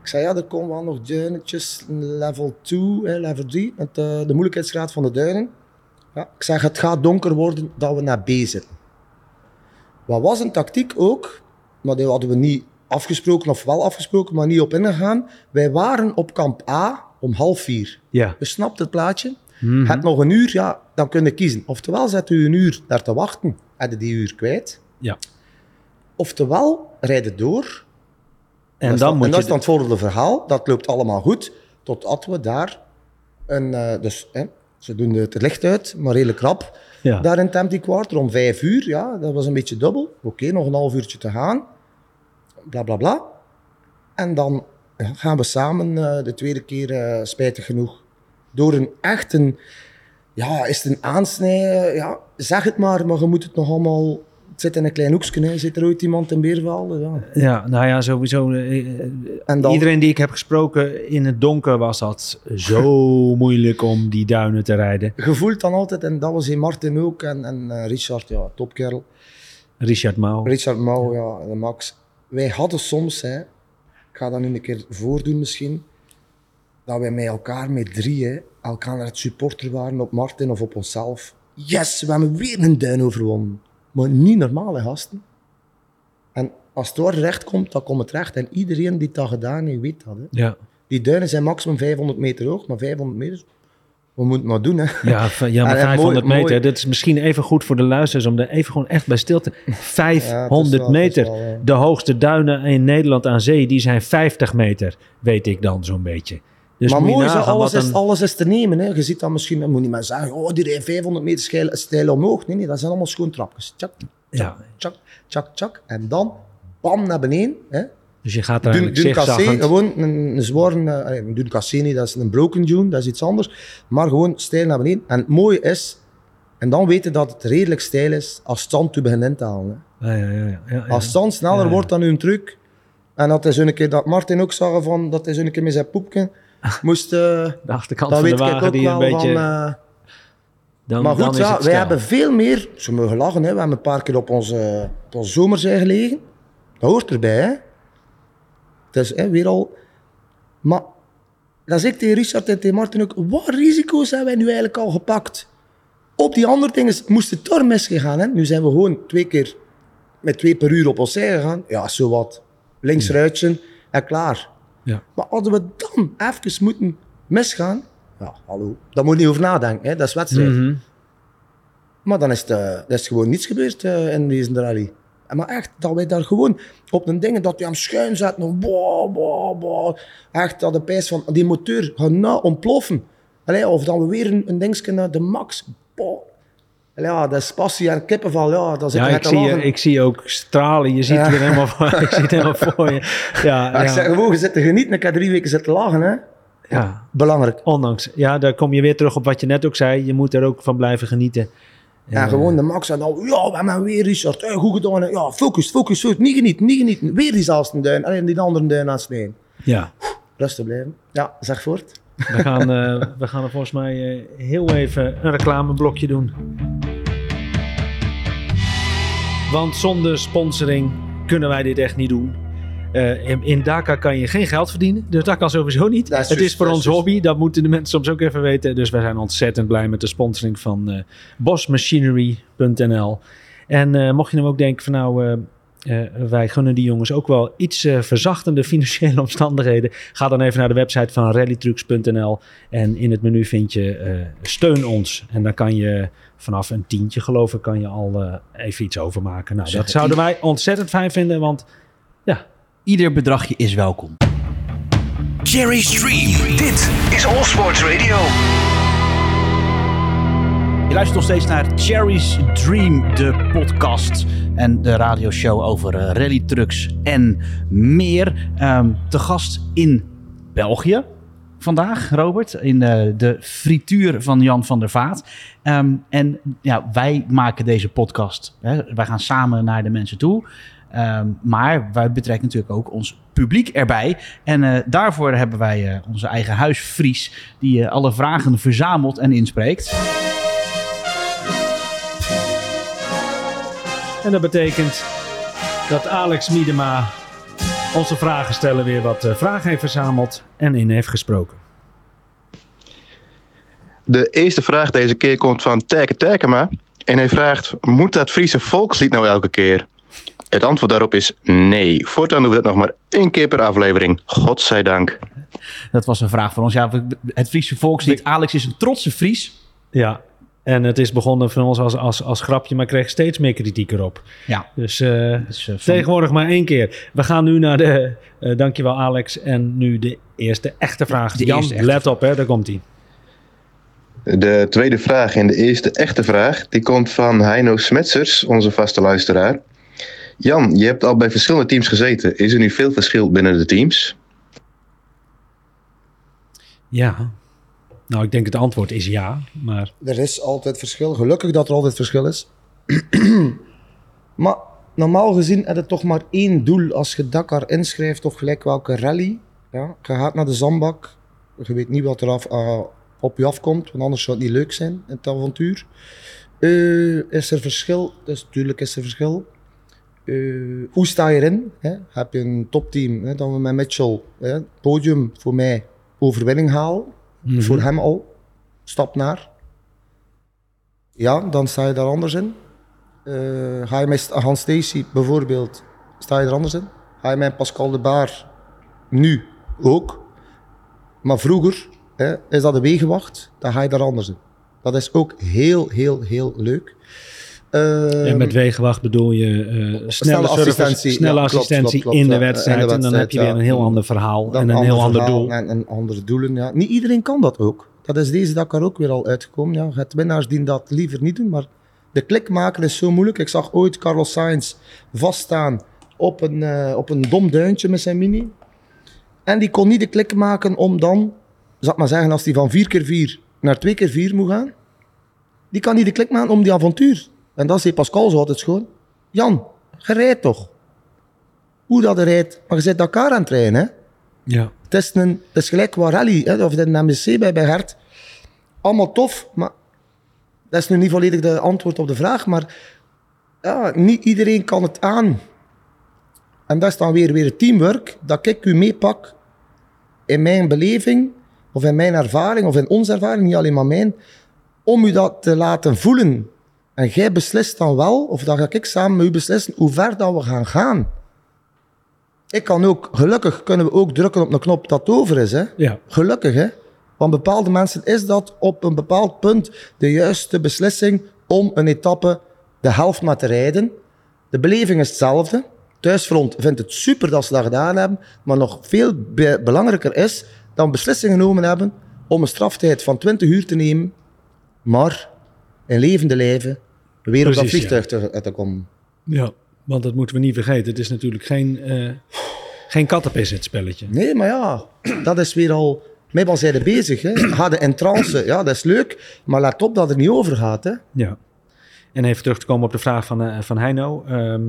Ik zei, ja, er komen wel nog duinetjes, level 2, hè, level 3, met de, de moeilijkheidsgraad van de duinen. Ja, ik zeg, het gaat donker worden dat we naar B zitten. Wat was een tactiek ook, maar die hadden we niet afgesproken, of wel afgesproken, maar niet op ingegaan. Wij waren op kamp A om half vier. ja. Je snapt het plaatje. Mhm. Heb nog een uur, ja, dan kun je kiezen. Oftewel zet u een uur daar te wachten, heb je die uur kwijt. Ja. Oftewel, rijd het door. En dat is dan dan, moet en dat is dan het volgende verhaal. Dat loopt allemaal goed, totdat we daar een... eh, dus, hè, ze doen het licht uit, maar redelijk rap. ja. Daar in Tempty Quarter om vijf uur, ja, dat was een beetje dubbel. Oké, nog een half uurtje te gaan. Bla, bla, bla. En dan gaan we samen eh, de tweede keer, eh, spijtig genoeg, door een echt een... Ja, is het een aansnijden? Ja, zeg het maar, maar je moet het nog allemaal... Het zit in een klein hoekje, hè. zit er ooit iemand in Beervelde? Ja. Ja, nou ja, sowieso. eh, eh, En dan- Iedereen die ik heb gesproken in het donker was dat zo moeilijk om die duinen te rijden. Je voelt dan altijd, en dat was in Martin ook, en, en eh, Richard, ja, topkerel. Richard Mouw. Richard Mouw, ja, de Max. Wij hadden soms, hè, ik ga dat nu een keer voordoen misschien, dat wij met elkaar met drieën elkaar naar het supporter waren op Martin of op onszelf. Yes, we hebben weer een duin overwonnen. Maar niet normale gasten. En als het door recht komt, dan komt het recht. En iedereen die dat gedaan heeft, weet dat. Hè. Ja, Die duinen zijn maximum 500 meter hoog, maar 500 meter, we moeten het maar doen. Hè. ja, ja maar En- en 500 mooi- meter. mooi. Dat is misschien even goed voor de luisteraars om er even gewoon echt bij stil te... 500 wel- meter. wel, ja. De hoogste duinen in Nederland aan zee, die zijn 50 meter, weet ik dan zo'n beetje. Dus maar je mooi nagaan alles is, een- alles is te nemen. Hè. Je ziet dat misschien, men moet niet maar zeggen, oh, die rijdt 500 meter stijl, stijl omhoog. Nee, nee, dat zijn allemaal schoon trapjes. Tjak, Ja, tjak, tjak, tjak. En dan, bam, naar beneden. Hè. dus je gaat er Dun, cassé, gewoon een, een zware, eh, een dun cassé niet, dat is een broken dune, dat is iets anders. Maar gewoon stijl naar beneden. En het mooie is, en dan weten dat het redelijk stijl is, als het zand toe begint in te halen. Hè. Ja, ja, ja, ja. Als het zand sneller wordt dan hun truc, en dat is een keer dat Martin ook zag van, dat is een keer met zijn poepje moest... eh, De achterkant dan van de weet ik wagen ook die wel een beetje... van... eh, dan, maar dan goed, ja, het wij hebben veel meer... Ze mogen lachen, hè. we hebben een paar keer op onze, op onze zomerzij gelegen. Dat hoort erbij, hè. Het is hè, weer al... Maar dat zeg ik tegen Richard en tegen Martin ook. Wat risico's hebben wij nu eigenlijk al gepakt? Op die andere dingen moest het door misgegaan. Hè? Nu zijn we gewoon twee keer met twee per uur op ons zij gegaan. Ja, zo wat. Links ruitje en klaar. Ja. Maar hadden we dan even moeten misgaan... Ja, hallo. Daar moet je niet over nadenken. Hè? Dat is wedstrijd. Mhm. Maar dan is het, eh, er is gewoon niets gebeurd eh, in deze rally. En Maar echt, dat wij daar gewoon op een ding, dat je hem schuin zet, nog boah, boah, boah. Echt, dat de pijs van die motor gaat nou ontploffen. Allee, of dan we weer een, een dingetje naar de max. Boah. Ja, dat is passie en kippenval, ja, dat zit Ja, ik zie, je, ik zie ook stralen. Je ziet Ja. het er helemaal voor. Ik zie het helemaal voor je. Ja, Maar ik ja, zeg gewoon, je zit te genieten, ik heb drie weken zitten lachen, hè. ja. Belangrijk. Ondanks. Ja, daar kom je weer terug op wat je net ook zei. Je moet er ook van blijven genieten. En gewoon de max en dan, ja, we hebben weer Richard, eh, goed gedaan. Ja, focus, focus, focus, niet genieten, niet genieten. Weer diezelfde duin, alleen die andere duin aansnijden. Ja, Rustig blijven. Ja, zeg voort. We gaan, eh, we gaan er volgens mij eh, heel even een reclameblokje doen. Want zonder sponsoring kunnen wij dit echt niet doen. Eh, in, in Dakar kan je geen geld verdienen. Dus dat kan sowieso niet. Is het is voor ons hobby. Dat moeten de mensen soms ook even weten. Dus wij zijn ontzettend blij met de sponsoring van bosmachinery.nl. En mocht je nou ook denken van nou... eh, wij gunnen die jongens ook wel iets eh, verzachtende financiële omstandigheden. Ga dan even naar de website van rallytrucks.nl en in het menu vind je eh, steun ons. En dan kan je vanaf een tientje geloof ik kan je al eh, even iets overmaken. Nou, dat zouden wij ontzettend fijn vinden, want ja, Ieder bedragje is welkom. Jerry's Dream. Dit is All Sports Radio. Je luistert nog steeds naar Cherry's Dream, de podcast en de radioshow over eh, rallytrucks en meer. Ehm, te gast in België vandaag, Robert, in eh, de frituur van Jan van der Vaat. Ehm, en ja, wij maken deze podcast. Hè, wij gaan samen naar de mensen toe. Ehm, maar wij betrekken natuurlijk ook ons publiek erbij. En eh, daarvoor hebben wij onze eigen huisvries, die alle vragen verzamelt en inspreekt. En dat betekent dat Alex Miedema onze vragensteller weer wat eh, vragen heeft verzameld en in heeft gesproken. De eerste vraag deze keer komt van Terke Terkema. En hij vraagt, moet dat Friese volkslied nou elke keer? Het antwoord daarop is nee. Voortaan doen we dat nog maar één keer per aflevering. Godzijdank. Dat was een vraag van ons. Ja, het Friese volkslied. Alex is een trotse Fries. Ja, en het is begonnen van ons als, als, als grapje, maar kreeg steeds meer kritiek erop. Ja, Dus eh, dus, eh, van- tegenwoordig maar één keer. We gaan nu naar de, eh, dankjewel Alex, en nu de eerste echte vraag. De Jan, echte let op hè, daar komt hij. De tweede vraag en de eerste echte vraag, die komt van Heino Smetsers, onze vaste luisteraar. Jan, je hebt al bij verschillende teams gezeten. Is er nu veel verschil binnen de teams? Ja, nou ik denk het antwoord is ja, maar Er is altijd verschil. Gelukkig dat er altijd verschil is. maar normaal gezien heb je toch maar één doel als je Dakar inschrijft of gelijk welke rally. Ja, je gaat naar de zandbak. Je weet niet wat er af, eh, op je afkomt, want anders zou het niet leuk zijn het avontuur. Eh, is er verschil? Dus natuurlijk is er verschil. Eh, hoe sta je erin? Hè? Heb je een topteam, dan met Mitchell hè? podium voor mij overwinning halen. Voor hem al. Stap naar. Ja, dan sta je daar anders in. Eh, ga je met Hans Stacy bijvoorbeeld, sta je er anders in. Ga je met Pascal de Baar nu ook. Maar vroeger hè, is dat de wegenwacht, dan ga je daar anders in. Dat is ook heel, heel, heel leuk. Eh, en met wegenwacht bedoel je eh, snelle, assistentie, snelle ja, assistentie klopt, in de wedstrijd. en dan heb je weer een heel ander verhaal en een heel ander doel. En, en andere doelen, ja. Niet iedereen kan dat ook. Dat is deze Dakar ook weer al uitgekomen. Ja. Het winnaars die dat liever niet doen, maar de klik maken is zo moeilijk. Ik zag ooit Carlos Sainz vaststaan op een, eh, op een dom duintje met zijn mini. En die kon niet de klik maken om dan, zal ik maar zeggen, als hij van 4 keer 4 naar 2 keer 4 moet gaan, die kan niet de klik maken om die avontuur. En dan zei Pascal zo altijd gewoon, Jan, je rijdt toch? Hoe dat je rijdt, maar je zit Dakar aan het rijden, hè? Ja. Het is, een, het is gelijk qua rally, hè, of een MSC bij, bij Hert. Allemaal tof, maar dat is nu niet volledig de antwoord op de vraag. Maar ja, niet iedereen kan het aan. En dat is dan weer, weer teamwork, dat ik u meepak in mijn beleving, of in mijn ervaring, of in onze ervaring, niet alleen maar mijn, om u dat te laten voelen. En jij beslist dan wel, of dan ga ik samen met u beslissen, hoe ver dat we gaan gaan. Ik kan ook, gelukkig kunnen we ook drukken op een knop dat over is. Hè? Ja. Gelukkig, hè. Want bepaalde mensen is dat op een bepaald punt de juiste beslissing om een etappe de helft maar te rijden. De beleving is hetzelfde. Thuisfront vindt het super dat ze dat gedaan hebben. Maar nog veel be- belangrijker is dat we beslissingen genomen hebben om een straftijd van 20 uur te nemen. Maar in levende lijven weer op dat vliegtuig te, te komen. ja, want dat moeten we niet vergeten. Het is natuurlijk geen, eh geen kattenpis het spelletje. Nee, maar ja, dat is weer al... Mij was zij er bezig. Hè. Ga de in trance, ja, dat is leuk. Maar let op dat het niet over gaat. Hè. Ja. En even terug te komen op de vraag van, eh, van Heino. Ehm,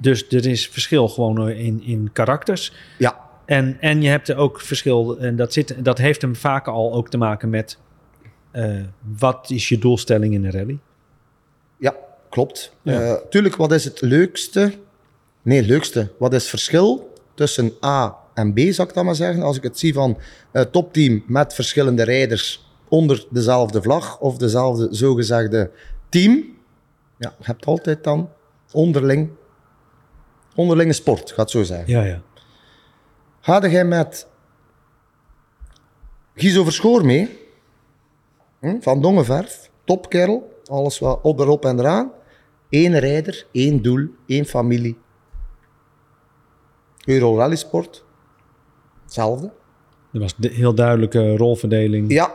dus er is verschil gewoon eh, in, in karakters. Ja, En, en je hebt er ook verschil, en dat, zit, dat heeft hem vaak al ook te maken met eh, wat is je doelstelling in een rally? Klopt. Ja. Eh, tuurlijk, wat is het leukste? Nee, leukste. Wat is het verschil tussen A en B, zou ik dat maar zeggen? Als ik het zie van een topteam met verschillende rijders onder dezelfde vlag of dezelfde zogezegde team. Ja, je hebt altijd dan onderling, onderlinge sport, gaat zo zeggen. Ja, ja. Ga jij met Gizo Verschoor mee? Hm? Van Dongeverf, topkerel, alles wat op erop en eraan. Eén rijder, één doel, één familie. Euro Rally Sport, hetzelfde. Er was de heel duidelijke rolverdeling. Ja,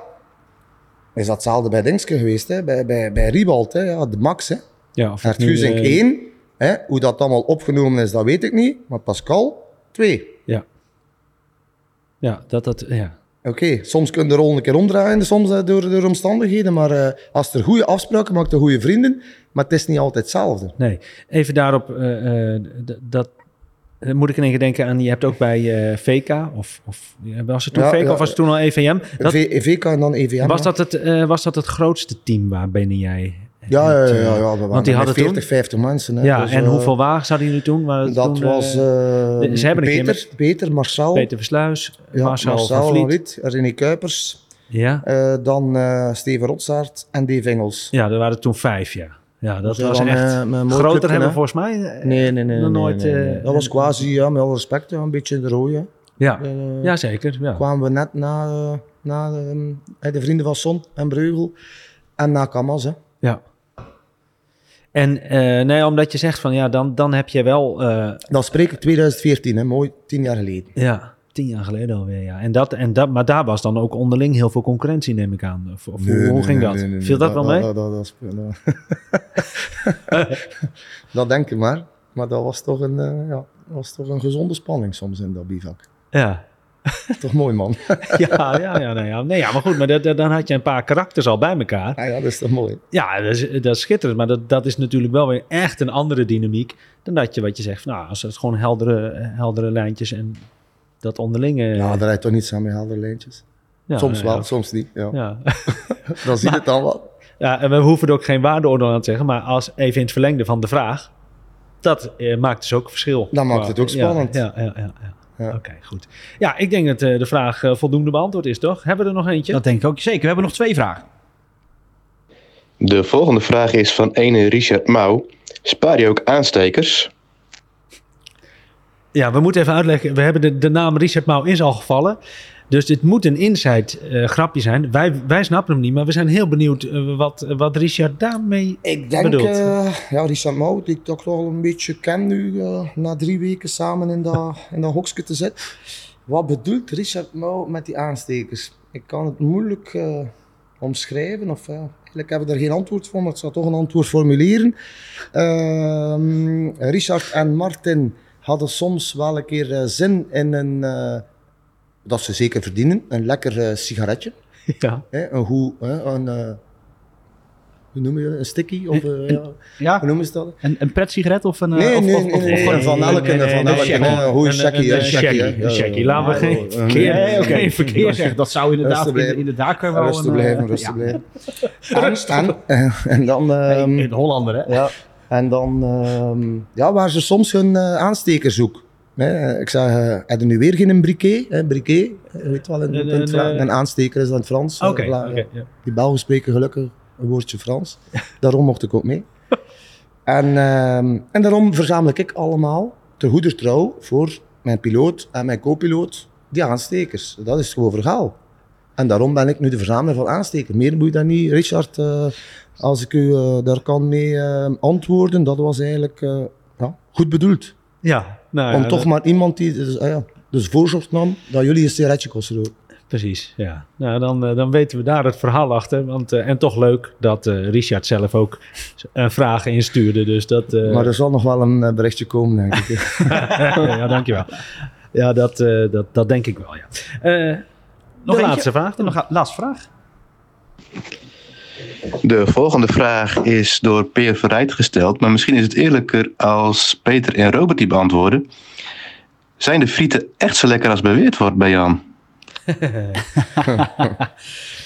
is dat hetzelfde bij Dingske geweest, hè? bij, bij, bij Riebald, hè? Ja, de max. Hè? Ja, of nu, eh, 1, hè? hoe dat allemaal opgenomen is, dat weet ik niet. Maar Pascal 2. Ja. Ja, dat dat, ja. Oké, soms kun je de rol een keer omdraaien, soms eh, door, door omstandigheden. Maar eh, als er goede afspraken maakt, er goede vrienden. Maar het is niet altijd hetzelfde. Nee, even daarop, eh, dat moet ik in één denken aan, je hebt ook bij VK, of, of was het toen Ja, VK ja, of was het toen al EVM? Dat, VK en dan EVM. was, dat het, was dat het grootste team waarbinnen jij... Ja, ja, eh, ja, ja, we want die hadden 40, toen... 50 mensen. Hè. Ja, Dus, en eh, hoeveel wagens hadden jullie toen? Dat toen, was eh, ze hebben Peter, met- Peter, Marcel, Peter Versluis, ja, Marcel, Marcel, van Vliet. René Kuipers, Ja? dan Steven Rotsaert en Dave Engels. ja, er waren toen vijf, ja. Ja, dat Dus was dan, echt... groter hebben we volgens mij Nee, nee, nee. nog nooit... nee, nee. Dat was quasi, ja, met alle respect, ja, een beetje in de rode. Ja, ja zeker. Ja. kwamen we net na, na ehm, eh, de vrienden van Son en Breugel en na Kamas. Hè. Ja. En eh, nee, omdat je zegt van ja, dan, dan heb je wel, eh, Dat spreek ik 2014, hè, mooi, tien jaar geleden. ja, tien jaar geleden alweer, ja. En dat, en dat, maar daar was dan ook onderling heel veel concurrentie, neem ik aan. Of, of hoe, ging dat? Viel dat, wel mee? Dat, dat, dat, dat- dat denk ik maar. Maar dat was toch een, eh, ja, was toch een gezonde spanning soms in dat bivak. Ja. Toch mooi, man. Ja, ja, ja, nee, ja. Nee, ja, maar goed, maar dat, dat- dan had je een paar karakters al bij elkaar. Ja, dat is toch mooi. Ja, dat is, dat is schitterend. Maar dat, dat is natuurlijk wel weer echt een andere dynamiek dan dat je wat je zegt. van, Nou, als het gewoon heldere, heldere lijntjes en dat onderlinge. Ja, daar rijdt toch niets aan met heldere lijntjes. ja, soms wel, soms niet. Ja. Ja. Dan zie je het dan wel. Ja, en we hoeven er ook geen waardeoordeel aan te zeggen, maar als even in het verlengde van de vraag, dat eh, maakt dus ook verschil. Dan maakt het ook spannend. Ja, ja, ja. Ja. Oké, goed. Ja, ik denk dat eh, de vraag eh, voldoende beantwoord is, toch? Hebben we er nog eentje? Dat denk ik ook zeker. We hebben nog twee vragen. De volgende vraag is van ene Richard Mouw. Spaar je ook aanstekers? Ja, we moeten even uitleggen. We hebben de, de naam Richard Mouw is al gevallen. Dus dit moet een inside eh, grapje zijn. Wij, wij snappen hem niet, maar we zijn heel benieuwd eh, wat, wat Richard daarmee... Ik denk, Bedoeld. eh, ja, Richard Mouw, die ik toch wel een beetje ken nu, eh, na drie weken samen in dat, in dat hokje te zitten. Wat bedoelt Richard Mouw met die aanstekers? Ik kan het moeilijk eh, omschrijven, of eigenlijk hebben we er geen antwoord voor, maar ik zal toch een antwoord formuleren. Ehm, Richard en Martin hadden soms wel een keer eh, zin in een, eh, dat ze zeker verdienen, een lekker eh, sigaretje. Ja, Hè, een hè, een, eh, hoe noem je dat? Een sticky? Of, eh, ja, hoe Ja, noemen ze dat? een, een pretsigret of een... Nee, of, nee, of, nee, of- nee, of- nee, van elke, van elke, een goede Een- shaggy, een- een shaggy, een Laten we geen verkeer- Nee, verkeer ja. zeg. Dat zou inderdaad in in de daker wel Rustig een, blijven, rustig blijven. En, en, en dan, ehm, in Hollander, hè? ja, en dan ehm, ja, waar ze soms hun aansteker zoeken. Hè, ik zeg, eh heb je nu weer geen briquet? Hè, briquet, je weet wel, in, in het Een- een, eh, een aansteker is in het Frans. oké. eh. Die Belgen spreken gelukkig een woordje Frans. Daarom mocht ik ook mee. En, ehm, en daarom verzamel ik allemaal, ter goeder trouw, voor mijn piloot en mijn co-piloot, die aanstekers. Dat is gewoon verhaal. En daarom ben ik nu de verzamelaar van aanstekers. Meer moet je dan niet, Richard, eh, als ik u eh, daar kan mee eh, antwoorden. Dat was eigenlijk eh, ja, goed bedoeld. Ja, nou Om ja, toch dat- maar iemand die dus, ah ja, dus voorzorg nam dat jullie een sigaretje kosten roken. Precies, ja. Nou, dan, eh, dan weten we daar het verhaal achter. Want, eh, en toch leuk dat eh, Richard zelf ook eh, vragen instuurde. Dus dat... eh, Maar er zal nog wel een berichtje komen, denk ik. ja, dankjewel. Ja, dat, eh, dat, dat denk ik wel, ja. Eh, nog eentje? laatste vraag dan. Nog een laatste vraag. De volgende vraag is door Peer Verrijt gesteld, maar misschien is het eerlijker als Peter en Robert die beantwoorden. Zijn de frieten echt zo lekker als beweerd wordt bij Jan?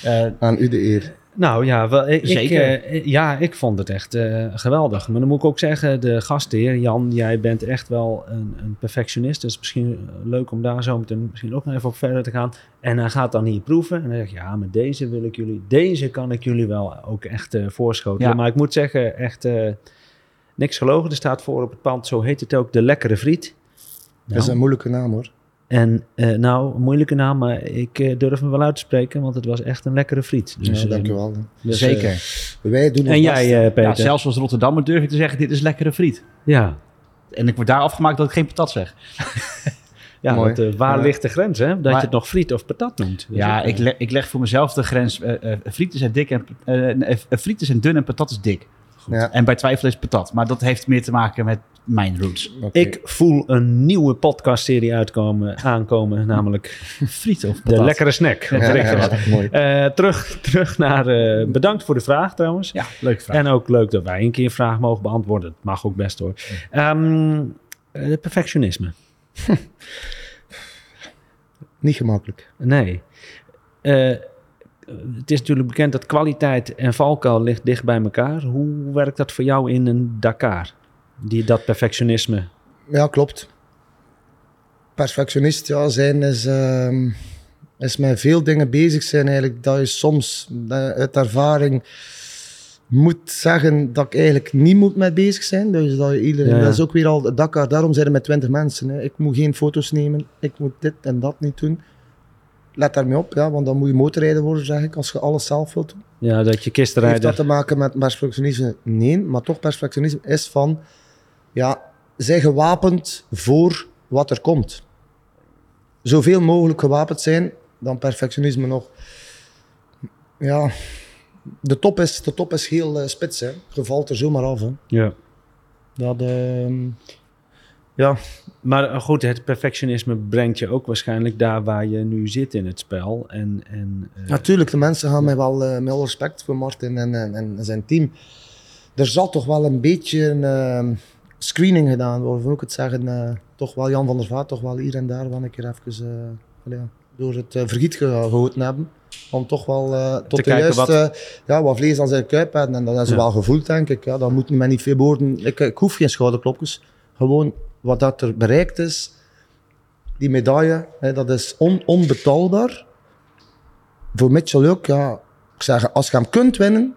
Eh, Aan u de eer. Nou ja, wel, ik, ik, Zeker. eh, ja, ik vond het echt eh, geweldig. Maar dan moet ik ook zeggen, de gastheer, Jan, jij bent echt wel een, een perfectionist. Dus misschien eh, leuk om daar zo meteen misschien ook nog even op verder te gaan. En hij gaat dan hier proeven. En dan zeg je, ja, maar deze wil ik jullie, deze kan ik jullie wel ook echt eh voorschotelen. Ja. Maar ik moet zeggen, echt eh, niks gelogen. Er staat voor op het pand, zo heet het ook, de lekkere friet. Dat is een moeilijke naam hoor. En eh, nou, een moeilijke naam, maar ik eh, durf hem wel uit te spreken, want het was echt een lekkere friet. Dus, ja, eh, dankjewel. dus, Zeker. eh, Wij doen en jij, eh, Peter? Ja, zelfs als Rotterdammer durf ik te zeggen, dit is lekkere friet. Ja, En ik word daar afgemaakt dat ik geen patat zeg. ja Mooi. want, eh, waar Ja. ligt de grens, hè? Dat Maar- je het nog friet of patat noemt. Dat Ja, is ik, eh, le- ik leg voor mezelf de grens. eh eh frieten zijn dik en eh, eh, frieten zijn dun en patat is dik. Ja, En bij twijfel is patat. Maar dat heeft meer te maken met mijn roots. Ik voel een nieuwe podcastserie uitkomen, aankomen, namelijk Friet of de lekkere snack. Ja, Dat ja, ja, ja, mooi. terug, terug naar, eh, bedankt voor de vraag trouwens. Ja, leuke vraag. En ook leuk dat wij een keer een vraag mogen beantwoorden. Dat mag ook best hoor. Eh, perfectionisme. Niet gemakkelijk. Nee. Eh, het is natuurlijk bekend dat kwaliteit en valkuil ligt dicht bij elkaar. Hoe werkt dat voor jou in een Dakar? Die, dat perfectionisme. Ja, klopt. Perfectionist ja, zijn is, ehm, is met veel dingen bezig zijn eigenlijk. Dat je soms eh, uit ervaring moet zeggen dat ik eigenlijk niet moet mee bezig zijn. Dus dat, je iedereen, Ja, ja. dat is ook weer al Dakar. Daarom zijn er met 20 mensen. Hè. Ik moet geen foto's nemen. Ik moet dit en dat niet doen. Let daarmee op, ja, want dan moet je motorrijder worden, zeg ik, als je alles zelf wilt doen. Ja, dat je Heeft dat te maken met perfectionisme? Nee, maar toch perfectionisme is van, ja, zijn gewapend voor wat er komt. Zoveel mogelijk gewapend zijn, dan perfectionisme nog. Ja, de top is, de top is heel eh, spits, hè. Je valt er zomaar af, hè. Ja. Dat, ehm, ja, Maar eh, goed, het perfectionisme brengt je ook waarschijnlijk daar waar je nu zit in het spel. En, en, eh, Natuurlijk, de mensen gaan mij wel eh, met alle respect voor Martin en, en, en zijn team. Er zal toch wel een beetje een ehm, screening gedaan moet ik het zeggen. eh, toch wel Jan van der Vaart, toch wel hier en daar wel een keer even eh, ja, door het eh, vergiet ge- gehouden hebben. Om toch wel tot de juiste, ja, wat vlees aan zijn kuip hebben. En dat Ja. wel gevoeld, denk ik. Ja, dat moet men niet veel woorden. Ik, ik hoef geen schouderklopjes. Gewoon wat dat er bereikt is. Die medaille, hè, dat is on, onbetaalbaar voor Mitchell ook, ja, ik zeg, als je hem kunt winnen,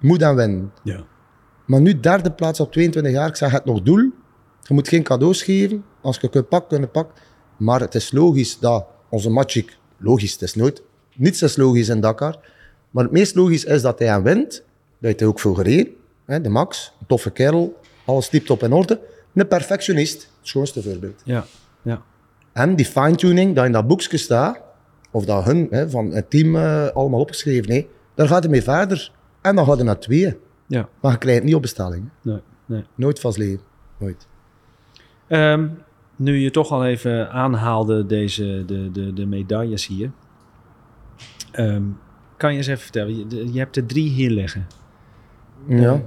moet hij winnen. Ja. Maar nu derde plaats op 22 jaar, ik zeg het nog doel. Je moet geen cadeaus geven. Als je kunt pakken, kun je pakken. Maar het is logisch dat onze Magic, logisch, het is nooit, niets is logisch in Dakar. Maar het meest logisch is dat hij hem wint. Dat hij ook veel gereden. Hè, de Max, een toffe kerel, alles typt op in orde. Een perfectionist, het schoonste voorbeeld. ja, ja. En die fine-tuning, dat in dat boekje staat, of dat hun hè, van het team eh, allemaal opgeschreven heeft, daar gaat hij mee verder. En dan gaat hij naar twee. Ja. Maar je krijgt het niet op bestelling. Nee, nee. Nooit vast leven. Nooit. Ehm, nu je toch al even aanhaalde deze, de, de, de medailles hier. Ehm, kan je eens even vertellen, je, hebt er drie hier liggen. Ja.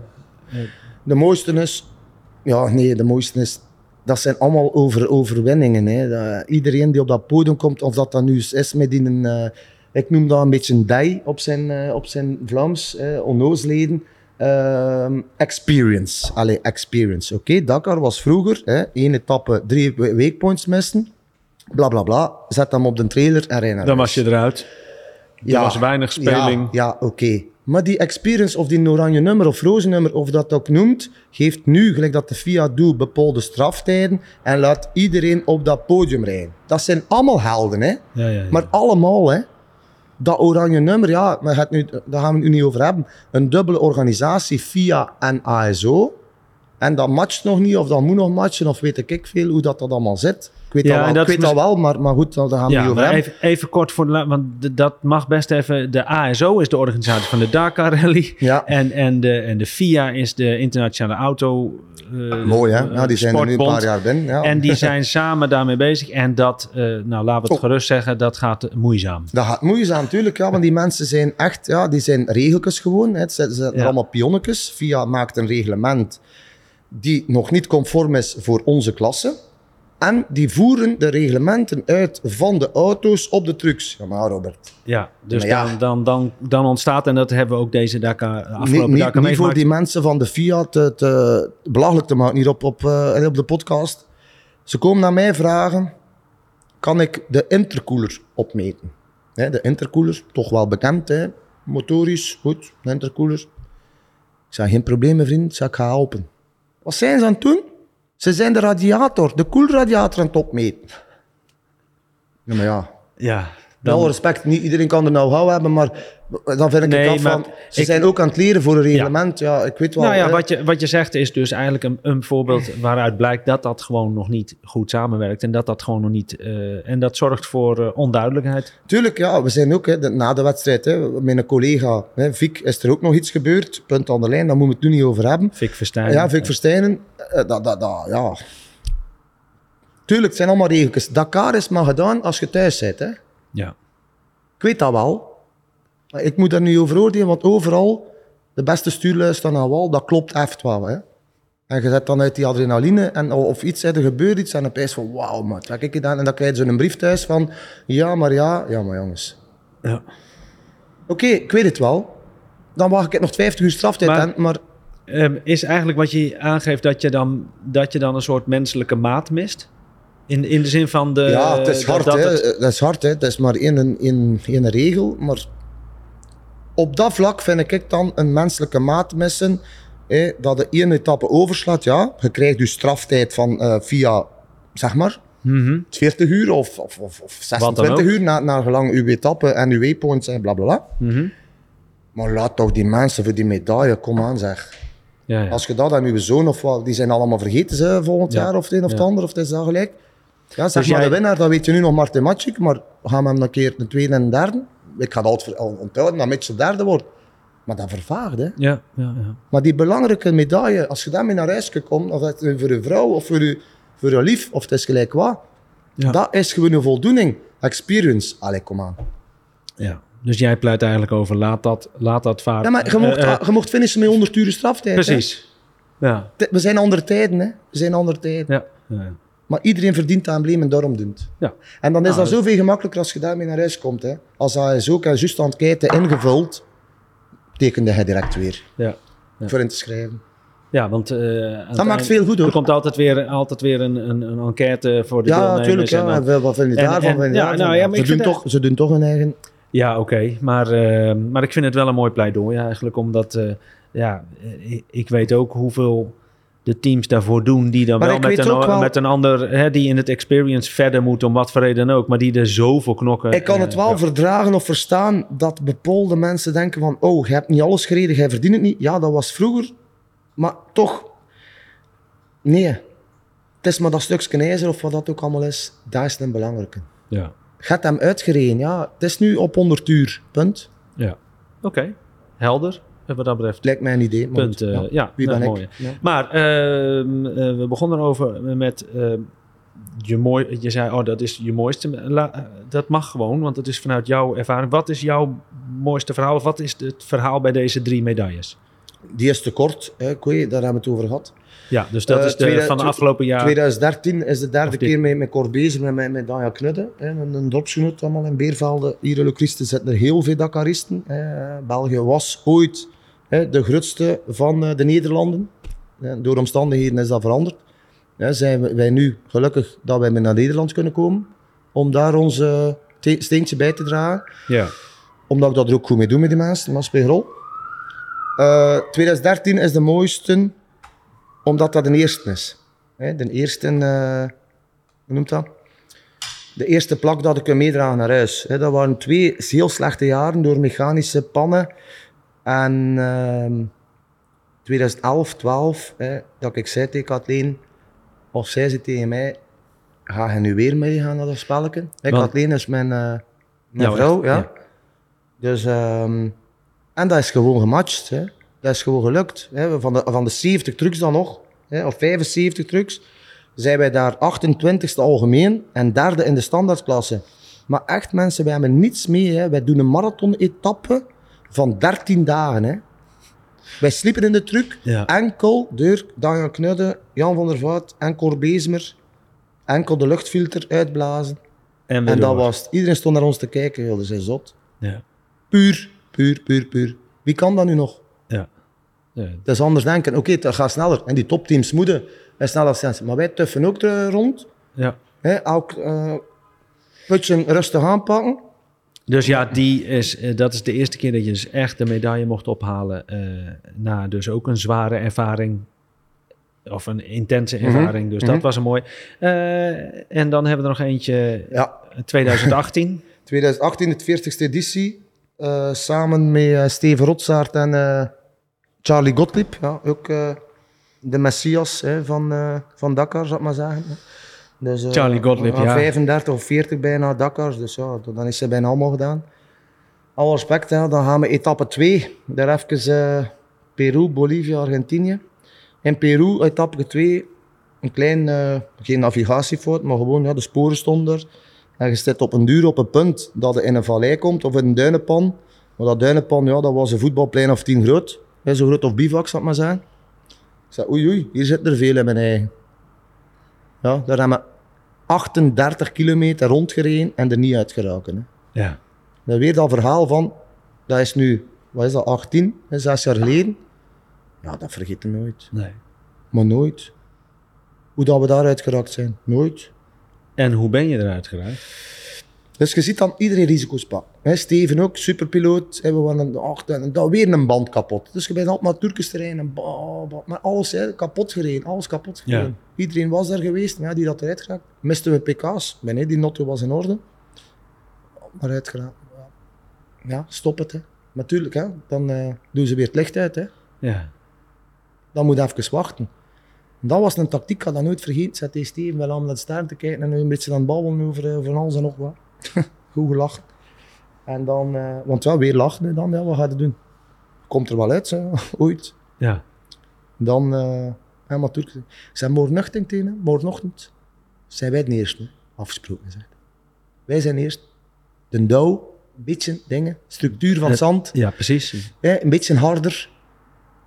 De mooiste is... Ja, nee, de mooiste is... Dat zijn allemaal over, overwinningen. Hè. Dat- iedereen die op dat podium komt, of dat dan nu is met die een... eh, ik noem dat een beetje een dij op zijn, eh, op zijn Vlaams, eh, onnoosleden. Ehm, experience. Allee, experience. Oké, Dakar was vroeger, hè, één etappe, drie we- weekpoints missen. Bla, bla, bla. Zet hem op de trailer en rij naar Dan was je eruit. Er was weinig speling. Ja, ja oké. Maar die experience of die oranje nummer of roze nummer, of dat ook noemt, geeft nu, gelijk dat de FIA doet, bepaalde straftijden en laat iedereen op dat podium rijden. Dat zijn allemaal helden, hè. Ja, ja, ja. Maar allemaal, hè. Dat oranje nummer, ja, maar het nu, daar gaan we het nu niet over hebben. Een dubbele organisatie, FIA en ASO. En dat matcht nog niet, of dat moet nog matchen, of weet ik veel hoe dat, dat allemaal zit. Ik weet, Ja, dat, wel, dat ik weet dat wel, maar, maar goed, daar gaan we Ja, niet over hebben. even, even kort voor de... Want dat mag best even... De ASO is de organisatie van de Dakar Rally. Ja. En, en, de, en de FIA is de internationale auto... eh, Mooi, hè? eh, Ja, die zijn er nu een paar jaar binnen. Ja. En die zijn samen daarmee bezig. En dat, eh, nou laten we het gerust zeggen, dat gaat moeizaam. Dat gaat moeizaam, natuurlijk, ja, want die mensen zijn echt, ja, die zijn regeltjes gewoon. Hè. Het zijn, zijn Ja. allemaal pionnetjes. VIA maakt een reglement die nog niet conform is voor onze klasse. En die voeren de reglementen uit van de auto's op de trucks. Ja, maar Robert. Ja, dus Maar ja. Dan, dan, dan, dan ontstaat, en dat hebben we ook deze Dakar, afgelopen niet, Dakar niet voor die mensen van de Fiat te, te belachelijk te maken hier op, op, eh, op de podcast. Ze komen naar mij vragen, kan ik de intercooler opmeten? De intercooler, toch wel bekend, hè? motorisch, goed, de intercooler. Ik zei, geen probleem mijn vriend, ik zei, ik ga helpen. Wat zijn ze aan het doen? Ze zijn de radiator, de koelradiator aan het opmeten. Ja, maar ja, Ja, met alle dan, respect, niet iedereen kan er nou hou hebben, maar dan vind ik Nee, het af maar van... Ze ik- zijn ook aan het leren voor een reglement. Ja, ik weet wel... nou ja, hè. wat je, wat je zegt is dus eigenlijk een, een voorbeeld waaruit blijkt dat dat gewoon nog niet goed samenwerkt. En dat dat gewoon nog niet... eh, en dat zorgt voor eh, onduidelijkheid. Tuurlijk, ja, we zijn ook hè, de- na de wedstrijd. Hè, met een collega, hè, Vic, is er ook nog iets gebeurd. Punt aan de lijn, daar moeten we het nu niet over hebben. Fik Verstijn. Ja, Vic Verstijnen, eh, dat, dat, dat, ja. Tuurlijk, het zijn allemaal regeltjes. Dakar is maar gedaan als je thuis bent. Hè. Ja. Ik weet dat wel. Maar ik moet daar niet over oordelen, want overal, de beste stuurlui staan aan wal, dat klopt echt wel. Hè. En je zet dan uit die adrenaline en, of iets, hè, er gebeurt iets en dan pijs van wauw, man, wat heb ik gedaan? En dan krijg je zo'n brief thuis van, ja, maar ja, ja, maar jongens. Ja. Oké, ik weet het wel. Dan wacht ik nog 50 uur straftijd Maar- aan, maar Ehm, is eigenlijk wat je aangeeft dat je dan, dat je dan een soort menselijke maat mist? In, in de zin van de... ja, het is dat- hard, dat hè. het- Het is hard, hè. Het is maar één, één, één regel, maar op dat vlak vind ik dan een menselijke maat missen. Hè, dat de ene etappe overslaat, ja. Je krijgt je straftijd van eh, via, zeg maar, Mhm. 40 uur of, of, of, of dan 26 ook. uur, na, naar gelang uw etappe en uw waypoints en bla bla bla. Mhm. Maar laat toch die mensen voor die medaille, kom aan zeg. Ja, ja. Als je dat aan uw zoon of wat, die zijn allemaal vergeten ze volgend Ja. jaar of het een of het ander, of het is dat gelijk. Ja, zeg Dus maar jij- de winnaar, dat weet je nu nog Martin Matschik, maar gaan we hem een keer de tweede en de derde. Ik ga het altijd onthouden dat Mitchell derde wordt. Maar dat vervaagt, hè. Ja, ja, ja. Maar die belangrijke medaille, als je daarmee naar huis komen, of nu voor je vrouw of voor je, voor je lief, of het is gelijk wat, Ja. dat is gewoon een voldoening. Experience. Allee, kom aan. ja. Dus jij pleit eigenlijk over, laat dat, laat dat varen. Ja, maar je mocht, Eh, eh, je mocht finishen met 100 uur straftijd. hè. precies. Ja. We zijn andere tijden, hè. We zijn andere tijden. Ja. ja. Maar iedereen verdient dat embleem en daarom doet. Ja. En dan is Ah, dat zoveel gemakkelijker als je daarmee naar huis komt. Hè. Als hij is ook als juist aan het kijken ingevuld, tekende hij direct weer Ja. Ja. voor in te schrijven. Ja, want... eh, Dat maakt veel goed, hoor. Er komt altijd weer, altijd weer een, een, een enquête voor de Ja, natuurlijk. Ja. wel, wat vind je daarvan? en- ja, daarvan? nou ja, maar ze, doen toch, ze doen toch hun eigen... Ja, oké. Maar, eh, maar ik vind het wel een mooi pleidooi eigenlijk. Omdat, eh, ja, ik weet ook hoeveel de teams daarvoor doen. Die dan Maar wel met een, wel- met een ander, hè, die in het experience verder moet, om wat voor reden ook. Maar die er zoveel knokken. Ik kan het wel ja. verdragen of verstaan dat bepaalde mensen denken van oh, je hebt niet alles gereden, jij verdient het niet. Ja, dat was vroeger. Maar toch, nee. Het is maar dat stukje ijzer of wat dat ook allemaal is, dat is een belangrijke. Ja, hebt hem uitgereden, ja. Het is nu op 100 uur, punt. ja. Oké, helder. Eh, Wat dat betreft. Lijkt mij een idee. Punt. eh, ja, Wie nou, ben mooi. ik? Ja. Maar ehm, eh, we begonnen erover met ehm, je mooi. Je zei, oh, dat is je mooiste. La- dat mag gewoon, want het is vanuit jouw ervaring. Wat is jouw mooiste verhaal? Of wat is het verhaal bij deze drie medailles? Die is te kort, hè, Koei, daar hebben we het over gehad. Ja, dus dat is de, van de afgelopen jaar. 2013 is de derde keer met, met Cor bezig met, met, met Daniel Knudde. Hè, een, een dorpsgenoot allemaal in Beervelde. Hier in Locriste zitten er heel veel Dakaristen. hè. België was ooit de grootste van eh, de Nederlanden. Door omstandigheden is dat veranderd. Zijn wij nu gelukkig dat wij naar Nederland kunnen komen. Om daar ons eh, te- steentje bij te dragen Ja. omdat ik dat er ook goed mee doe met die mensen, maar speelt rol. Eh, 2013 is de mooiste, omdat dat de eerste is. Hè, de eerste, eh, hoe noemt dat? De eerste plak dat ik kan meedragen naar huis. Hè, dat waren twee heel slechte jaren door mechanische pannen. En ehm 2011, 12, hè, dat ik zei tegen Kathleen, of zij zei tegen mij, ga je nu weer meegaan naar dat spelletje? Hè, Want- Kathleen is mijn, eh, mijn Jouw vrouw, ja. ja. Dus, ehm, en dat is gewoon gematcht. Hè. Dat is gewoon gelukt. Hè. Van, de, van de 70 trucks dan nog, hè, of 75 trucks, zijn wij daar 28ste algemeen en derde in de standaardklasse. Maar echt mensen, wij hebben niets mee. Hè. Wij doen een marathon-etappe van 13 dagen. Hè. Wij sliepen in de truck, Ja. enkel door Daniel Knudde, Jan van der Vaart en Cor Beesmer enkel de luchtfilter uitblazen. En, dat was het. Iedereen stond naar ons te kijken. joh, dat is zot. Ja. Puur, puur, puur, puur. Wie kan dat nu nog? Ja. Ja. Dat is anders denken. Oké, het gaat sneller. En die topteams moeten sneller zijn. Maar wij tuffen ook rond. ja. Hè, elk eh putje rustig aanpakken. Dus ja, die is, eh, dat is de eerste keer dat je dus echt de medaille mocht ophalen. eh, na dus ook een zware ervaring. Of een intense Mhm. ervaring. Dus dat Mhm. was een mooi. Eh, en dan hebben we er nog eentje. Ja, eh, 2018. 2018, de 40ste editie. samen met Steven Rotsaert en Charlie Gottlieb. Ja, ook de messias hè, van, van Dakar, zou ik maar zeggen. Dus, eh, Charlie Gottlieb, ja. 35 of 40 bijna Dakars, dus ja, dan is ze bijna allemaal gedaan. Alle respect, hè, dan gaan we etappe 2. Daar even eh, Peru, Bolivia, Argentinië. In Peru, etappe 2, een klein, eh, geen navigatiefout, maar gewoon, ja, de sporen stonden er. En je zit op een duur op een punt dat je in een vallei komt of in een duinenpan. Maar dat duinenpan, ja, dat was een voetbalplein of tien groot. Hè, zo groot of bivak, zal ik maar zeggen. Ik zei, oei oei, hier zit er veel in mijn eigen. Ja, daar hebben we 38 kilometer rondgereden en er niet uitgeraken. Hè. ja. Dan weer dat verhaal van, dat is nu, wat is dat, 18, hè, zes jaar geleden. Ja, dat vergeet je nooit. Nee. Maar nooit. Hoe dat we daaruit geraakt zijn, nooit. En hoe ben je eruit geraakt? Dus je ziet dan iedereen risico's pakken. Steven ook, superpiloot. Hè, we waren de acht en dan weer een band kapot. Dus je bent altijd maar Turkisch terrein en maar alles hè, kapot gereden. Alles kapot gereden. Ja. Iedereen was daar geweest, maar ja, die dat eruit geraakt. Misten we pk's. Die notto was in orde. Maar uitgeraakt. Ja. ja, stop het. Hè. Natuurlijk, hè. dan eh, doen ze weer het licht uit. Hè. Ja. Dan moet je even wachten. En dat was een tactiek, ik ga dat nooit vergeten. Zet die Steven wel aan naar de sterren te kijken en nu een beetje aan het babbelen over, eh, over alles en nog wat. Goed gelachen. En dan, eh, want ja, weer lachen, hè, dan, ja, wat ga je doen? Komt er wel uit, hè, ooit. Ja. Dan, eh helemaal Turk. Ik zei, morgenochtend tegen hem, morgenochtend zijn wij het eerste, hè, afgesproken. Zeg. Wij zijn eerst. De douw, een beetje dingen, structuur van zand. Ja, precies. Een beetje harder.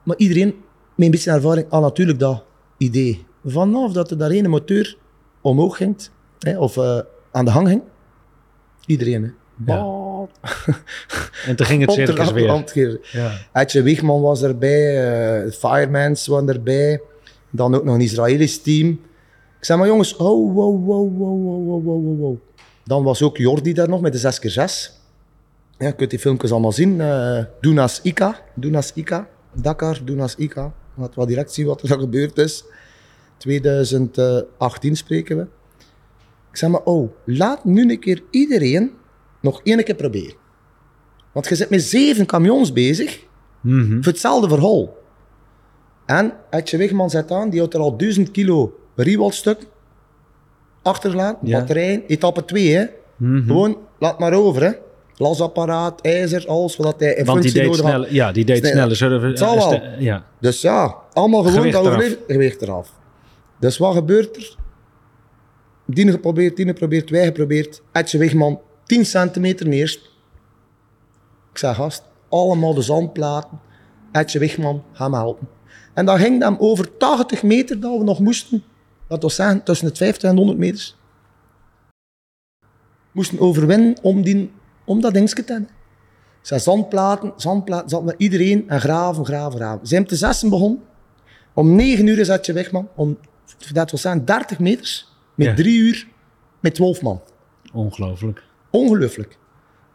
Maar iedereen met een beetje ervaring had natuurlijk dat idee. Vanaf dat er daar een motor omhoog ging, hè, of eh, aan de hang ging, Iedereen, en toen ging het circus weer. Ja. Etje Wiegman was erbij, eh, uh, Firemans waren erbij. Dan ook nog een Israëlisch team. Ik zei maar jongens, oh, wow, wow, wow, wow, wow, wow, Dan was ook Jordi daar nog met de 6x6. Ja, je kunt die filmpjes allemaal zien. Uh, Dunas Ika, Dunas Ika, Dakar, Dunas Ika. Laten we direct zien wat er gebeurd is. 2018 spreken we. Ik zeg maar, oh, laat nu een keer iedereen nog één keer proberen. Want je zit met zeven camions bezig Mhm. voor hetzelfde verhaal. En Etje Wigman zet aan, die had er al 1000 kilo riewalstuk achterlaten, Ja. batterijen, etappe 2 hè. Mhm. Gewoon, laat maar over hè. Lasapparaat, ijzer, alles wat hij in Want die functie deed nodig had. sneller. Ja, die deed Sneller. Zullen Het zal eh, wel. Ja. Dus ja, allemaal gewoon Gewicht dat overleven, gewicht eraf. Dus wat gebeurt er? Dine geprobeerd, Dine geprobeerd, wij geprobeerd. Etje Wigman, 10 centimeter eerst. Ik zei, gast, allemaal de zandplaten. Etje Wigman, ga me helpen. En dan ging hem over 80 meter dat we nog moesten, dat was zeggen, tussen het 50 en 100 meters. Moesten overwinnen om, die, om dat dingetje te hebben. Zei, zandplaten, zandplaten, zand met iedereen en graven, graven, graven. Ze zijn te zessen begonnen. Om 9 uur zat je weg, man. Om, dat was zijn 30 meters. Met Ja. 3 uur met 12 man. Ongelooflijk. Ongelooflijk.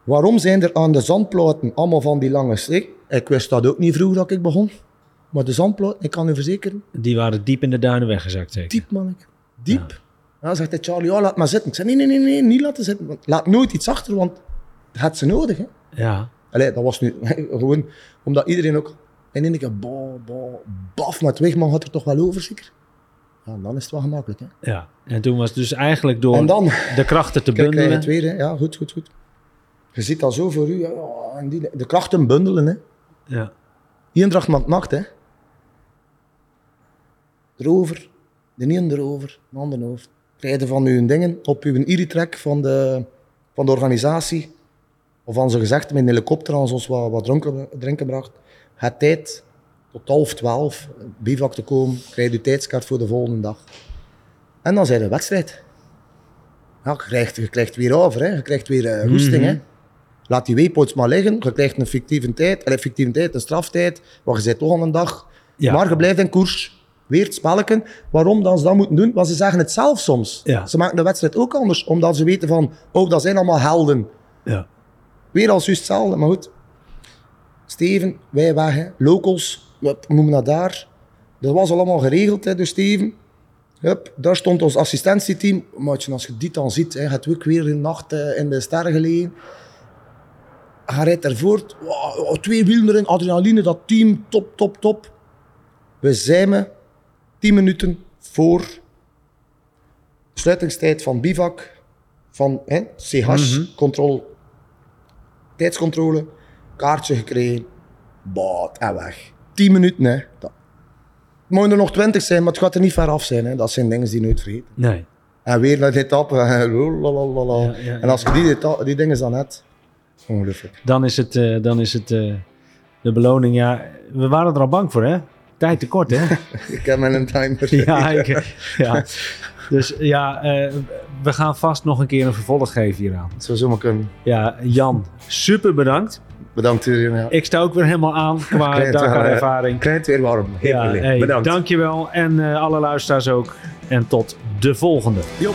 Waarom zijn er aan de zandplaten allemaal van die lange strik? Ik wist dat ook niet vroeger dat ik begon. Maar de zandplaten, ik kan u verzekeren, Die waren diep in de duinen weggezakt, zeker. diep man. Diep. Ja. zegt hij, Charlie, ja, laat maar zitten. Ik zei, nee, nee, nee, nee, niet laten zitten. Want laat nooit iets achter, want dat had ze nodig. Hè. Ja. Allee, dat was nu gewoon omdat iedereen ook in één keer ba, ba, baf met weg, maar had er toch wel over zeker. Ja, dan is het wel gemakkelijk. Hè. ja. En toen was het dus eigenlijk door dan de krachten te kijk, bundelen. het weer. Hè. Ja, goed, goed, goed. Je ziet dat zo voor u. En die, de krachten bundelen. Hè. Ja. Eendracht maakt macht. Hè. Erover, de een erover, de ander over. Rijden van uw dingen op uw iritrek van de, van de organisatie. Of aan ze gezegd, met een helikopter aan ons wat, wat dronken, drinken bracht. Het tijd tot half twaalf bivak te komen, krijg je tijdskaart voor de volgende dag. En dan zijn de wedstrijd. Ja, je, krijgt, je krijgt weer over, hè. je krijgt weer eh, roesting. Mhm. hè. Laat die waypoints maar liggen, je krijgt een fictieve tijd, een fictieve tijd, een straftijd, maar je zit toch al een dag. Ja. Maar je blijft in koers. Weer het spelletje. Waarom dan ze dat moeten doen? Want ze zeggen het zelf soms. Ja. Ze maken de wedstrijd ook anders, omdat ze weten van, oh, dat zijn allemaal helden. Ja. Weer als juist hetzelfde, maar goed. Steven, wij weg, hè. locals, wat we dat daar? Dat was allemaal geregeld hè, door Steven. Hup, daar stond ons assistentieteam. Maar als je dit dan ziet, hè, hebt ook weer een nacht eh, in de sterren gelegen. Hij rijdt ervoor. Wow, twee wielen erin, adrenaline, dat team, top, top, top. We zijn me 10 minuten voor sluitingstijd van bivak, van hè, CH, controle, tijdscontrole, kaartje gekregen, baat en weg. 10 minuten, hè. Dat. Het mogen er nog 20 zijn, maar het gaat er niet ver af zijn. Hè. Dat zijn dingen die je nooit vergeten. Nee. En weer lalalala. Ja, ja, En als je die, die dingen dan hebt, ongelooflijk. Dan is het, eh, dan is het eh, de beloning. Ja, we waren er al bang voor, hè? Tijd tekort, hè? Ik heb mijn timer. ja, ik, ja. Dus ja, eh, we gaan vast nog een keer een vervolg geven hieraan. Het zou zomaar kunnen. Ja, Jan, super bedankt. Bedankt jullie. Ja. Ik sta ook weer helemaal aan qua Krijg het wel, Dakar hè. ervaring. Krijg het weer warm. Heel Ja, veel. hey, Bedankt. dankjewel. En eh, alle luisteraars ook. En tot de volgende. Oh,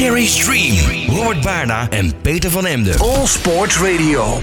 Cherry's Dream. Robert Baarda en Peter van Emden. All Sports Radio.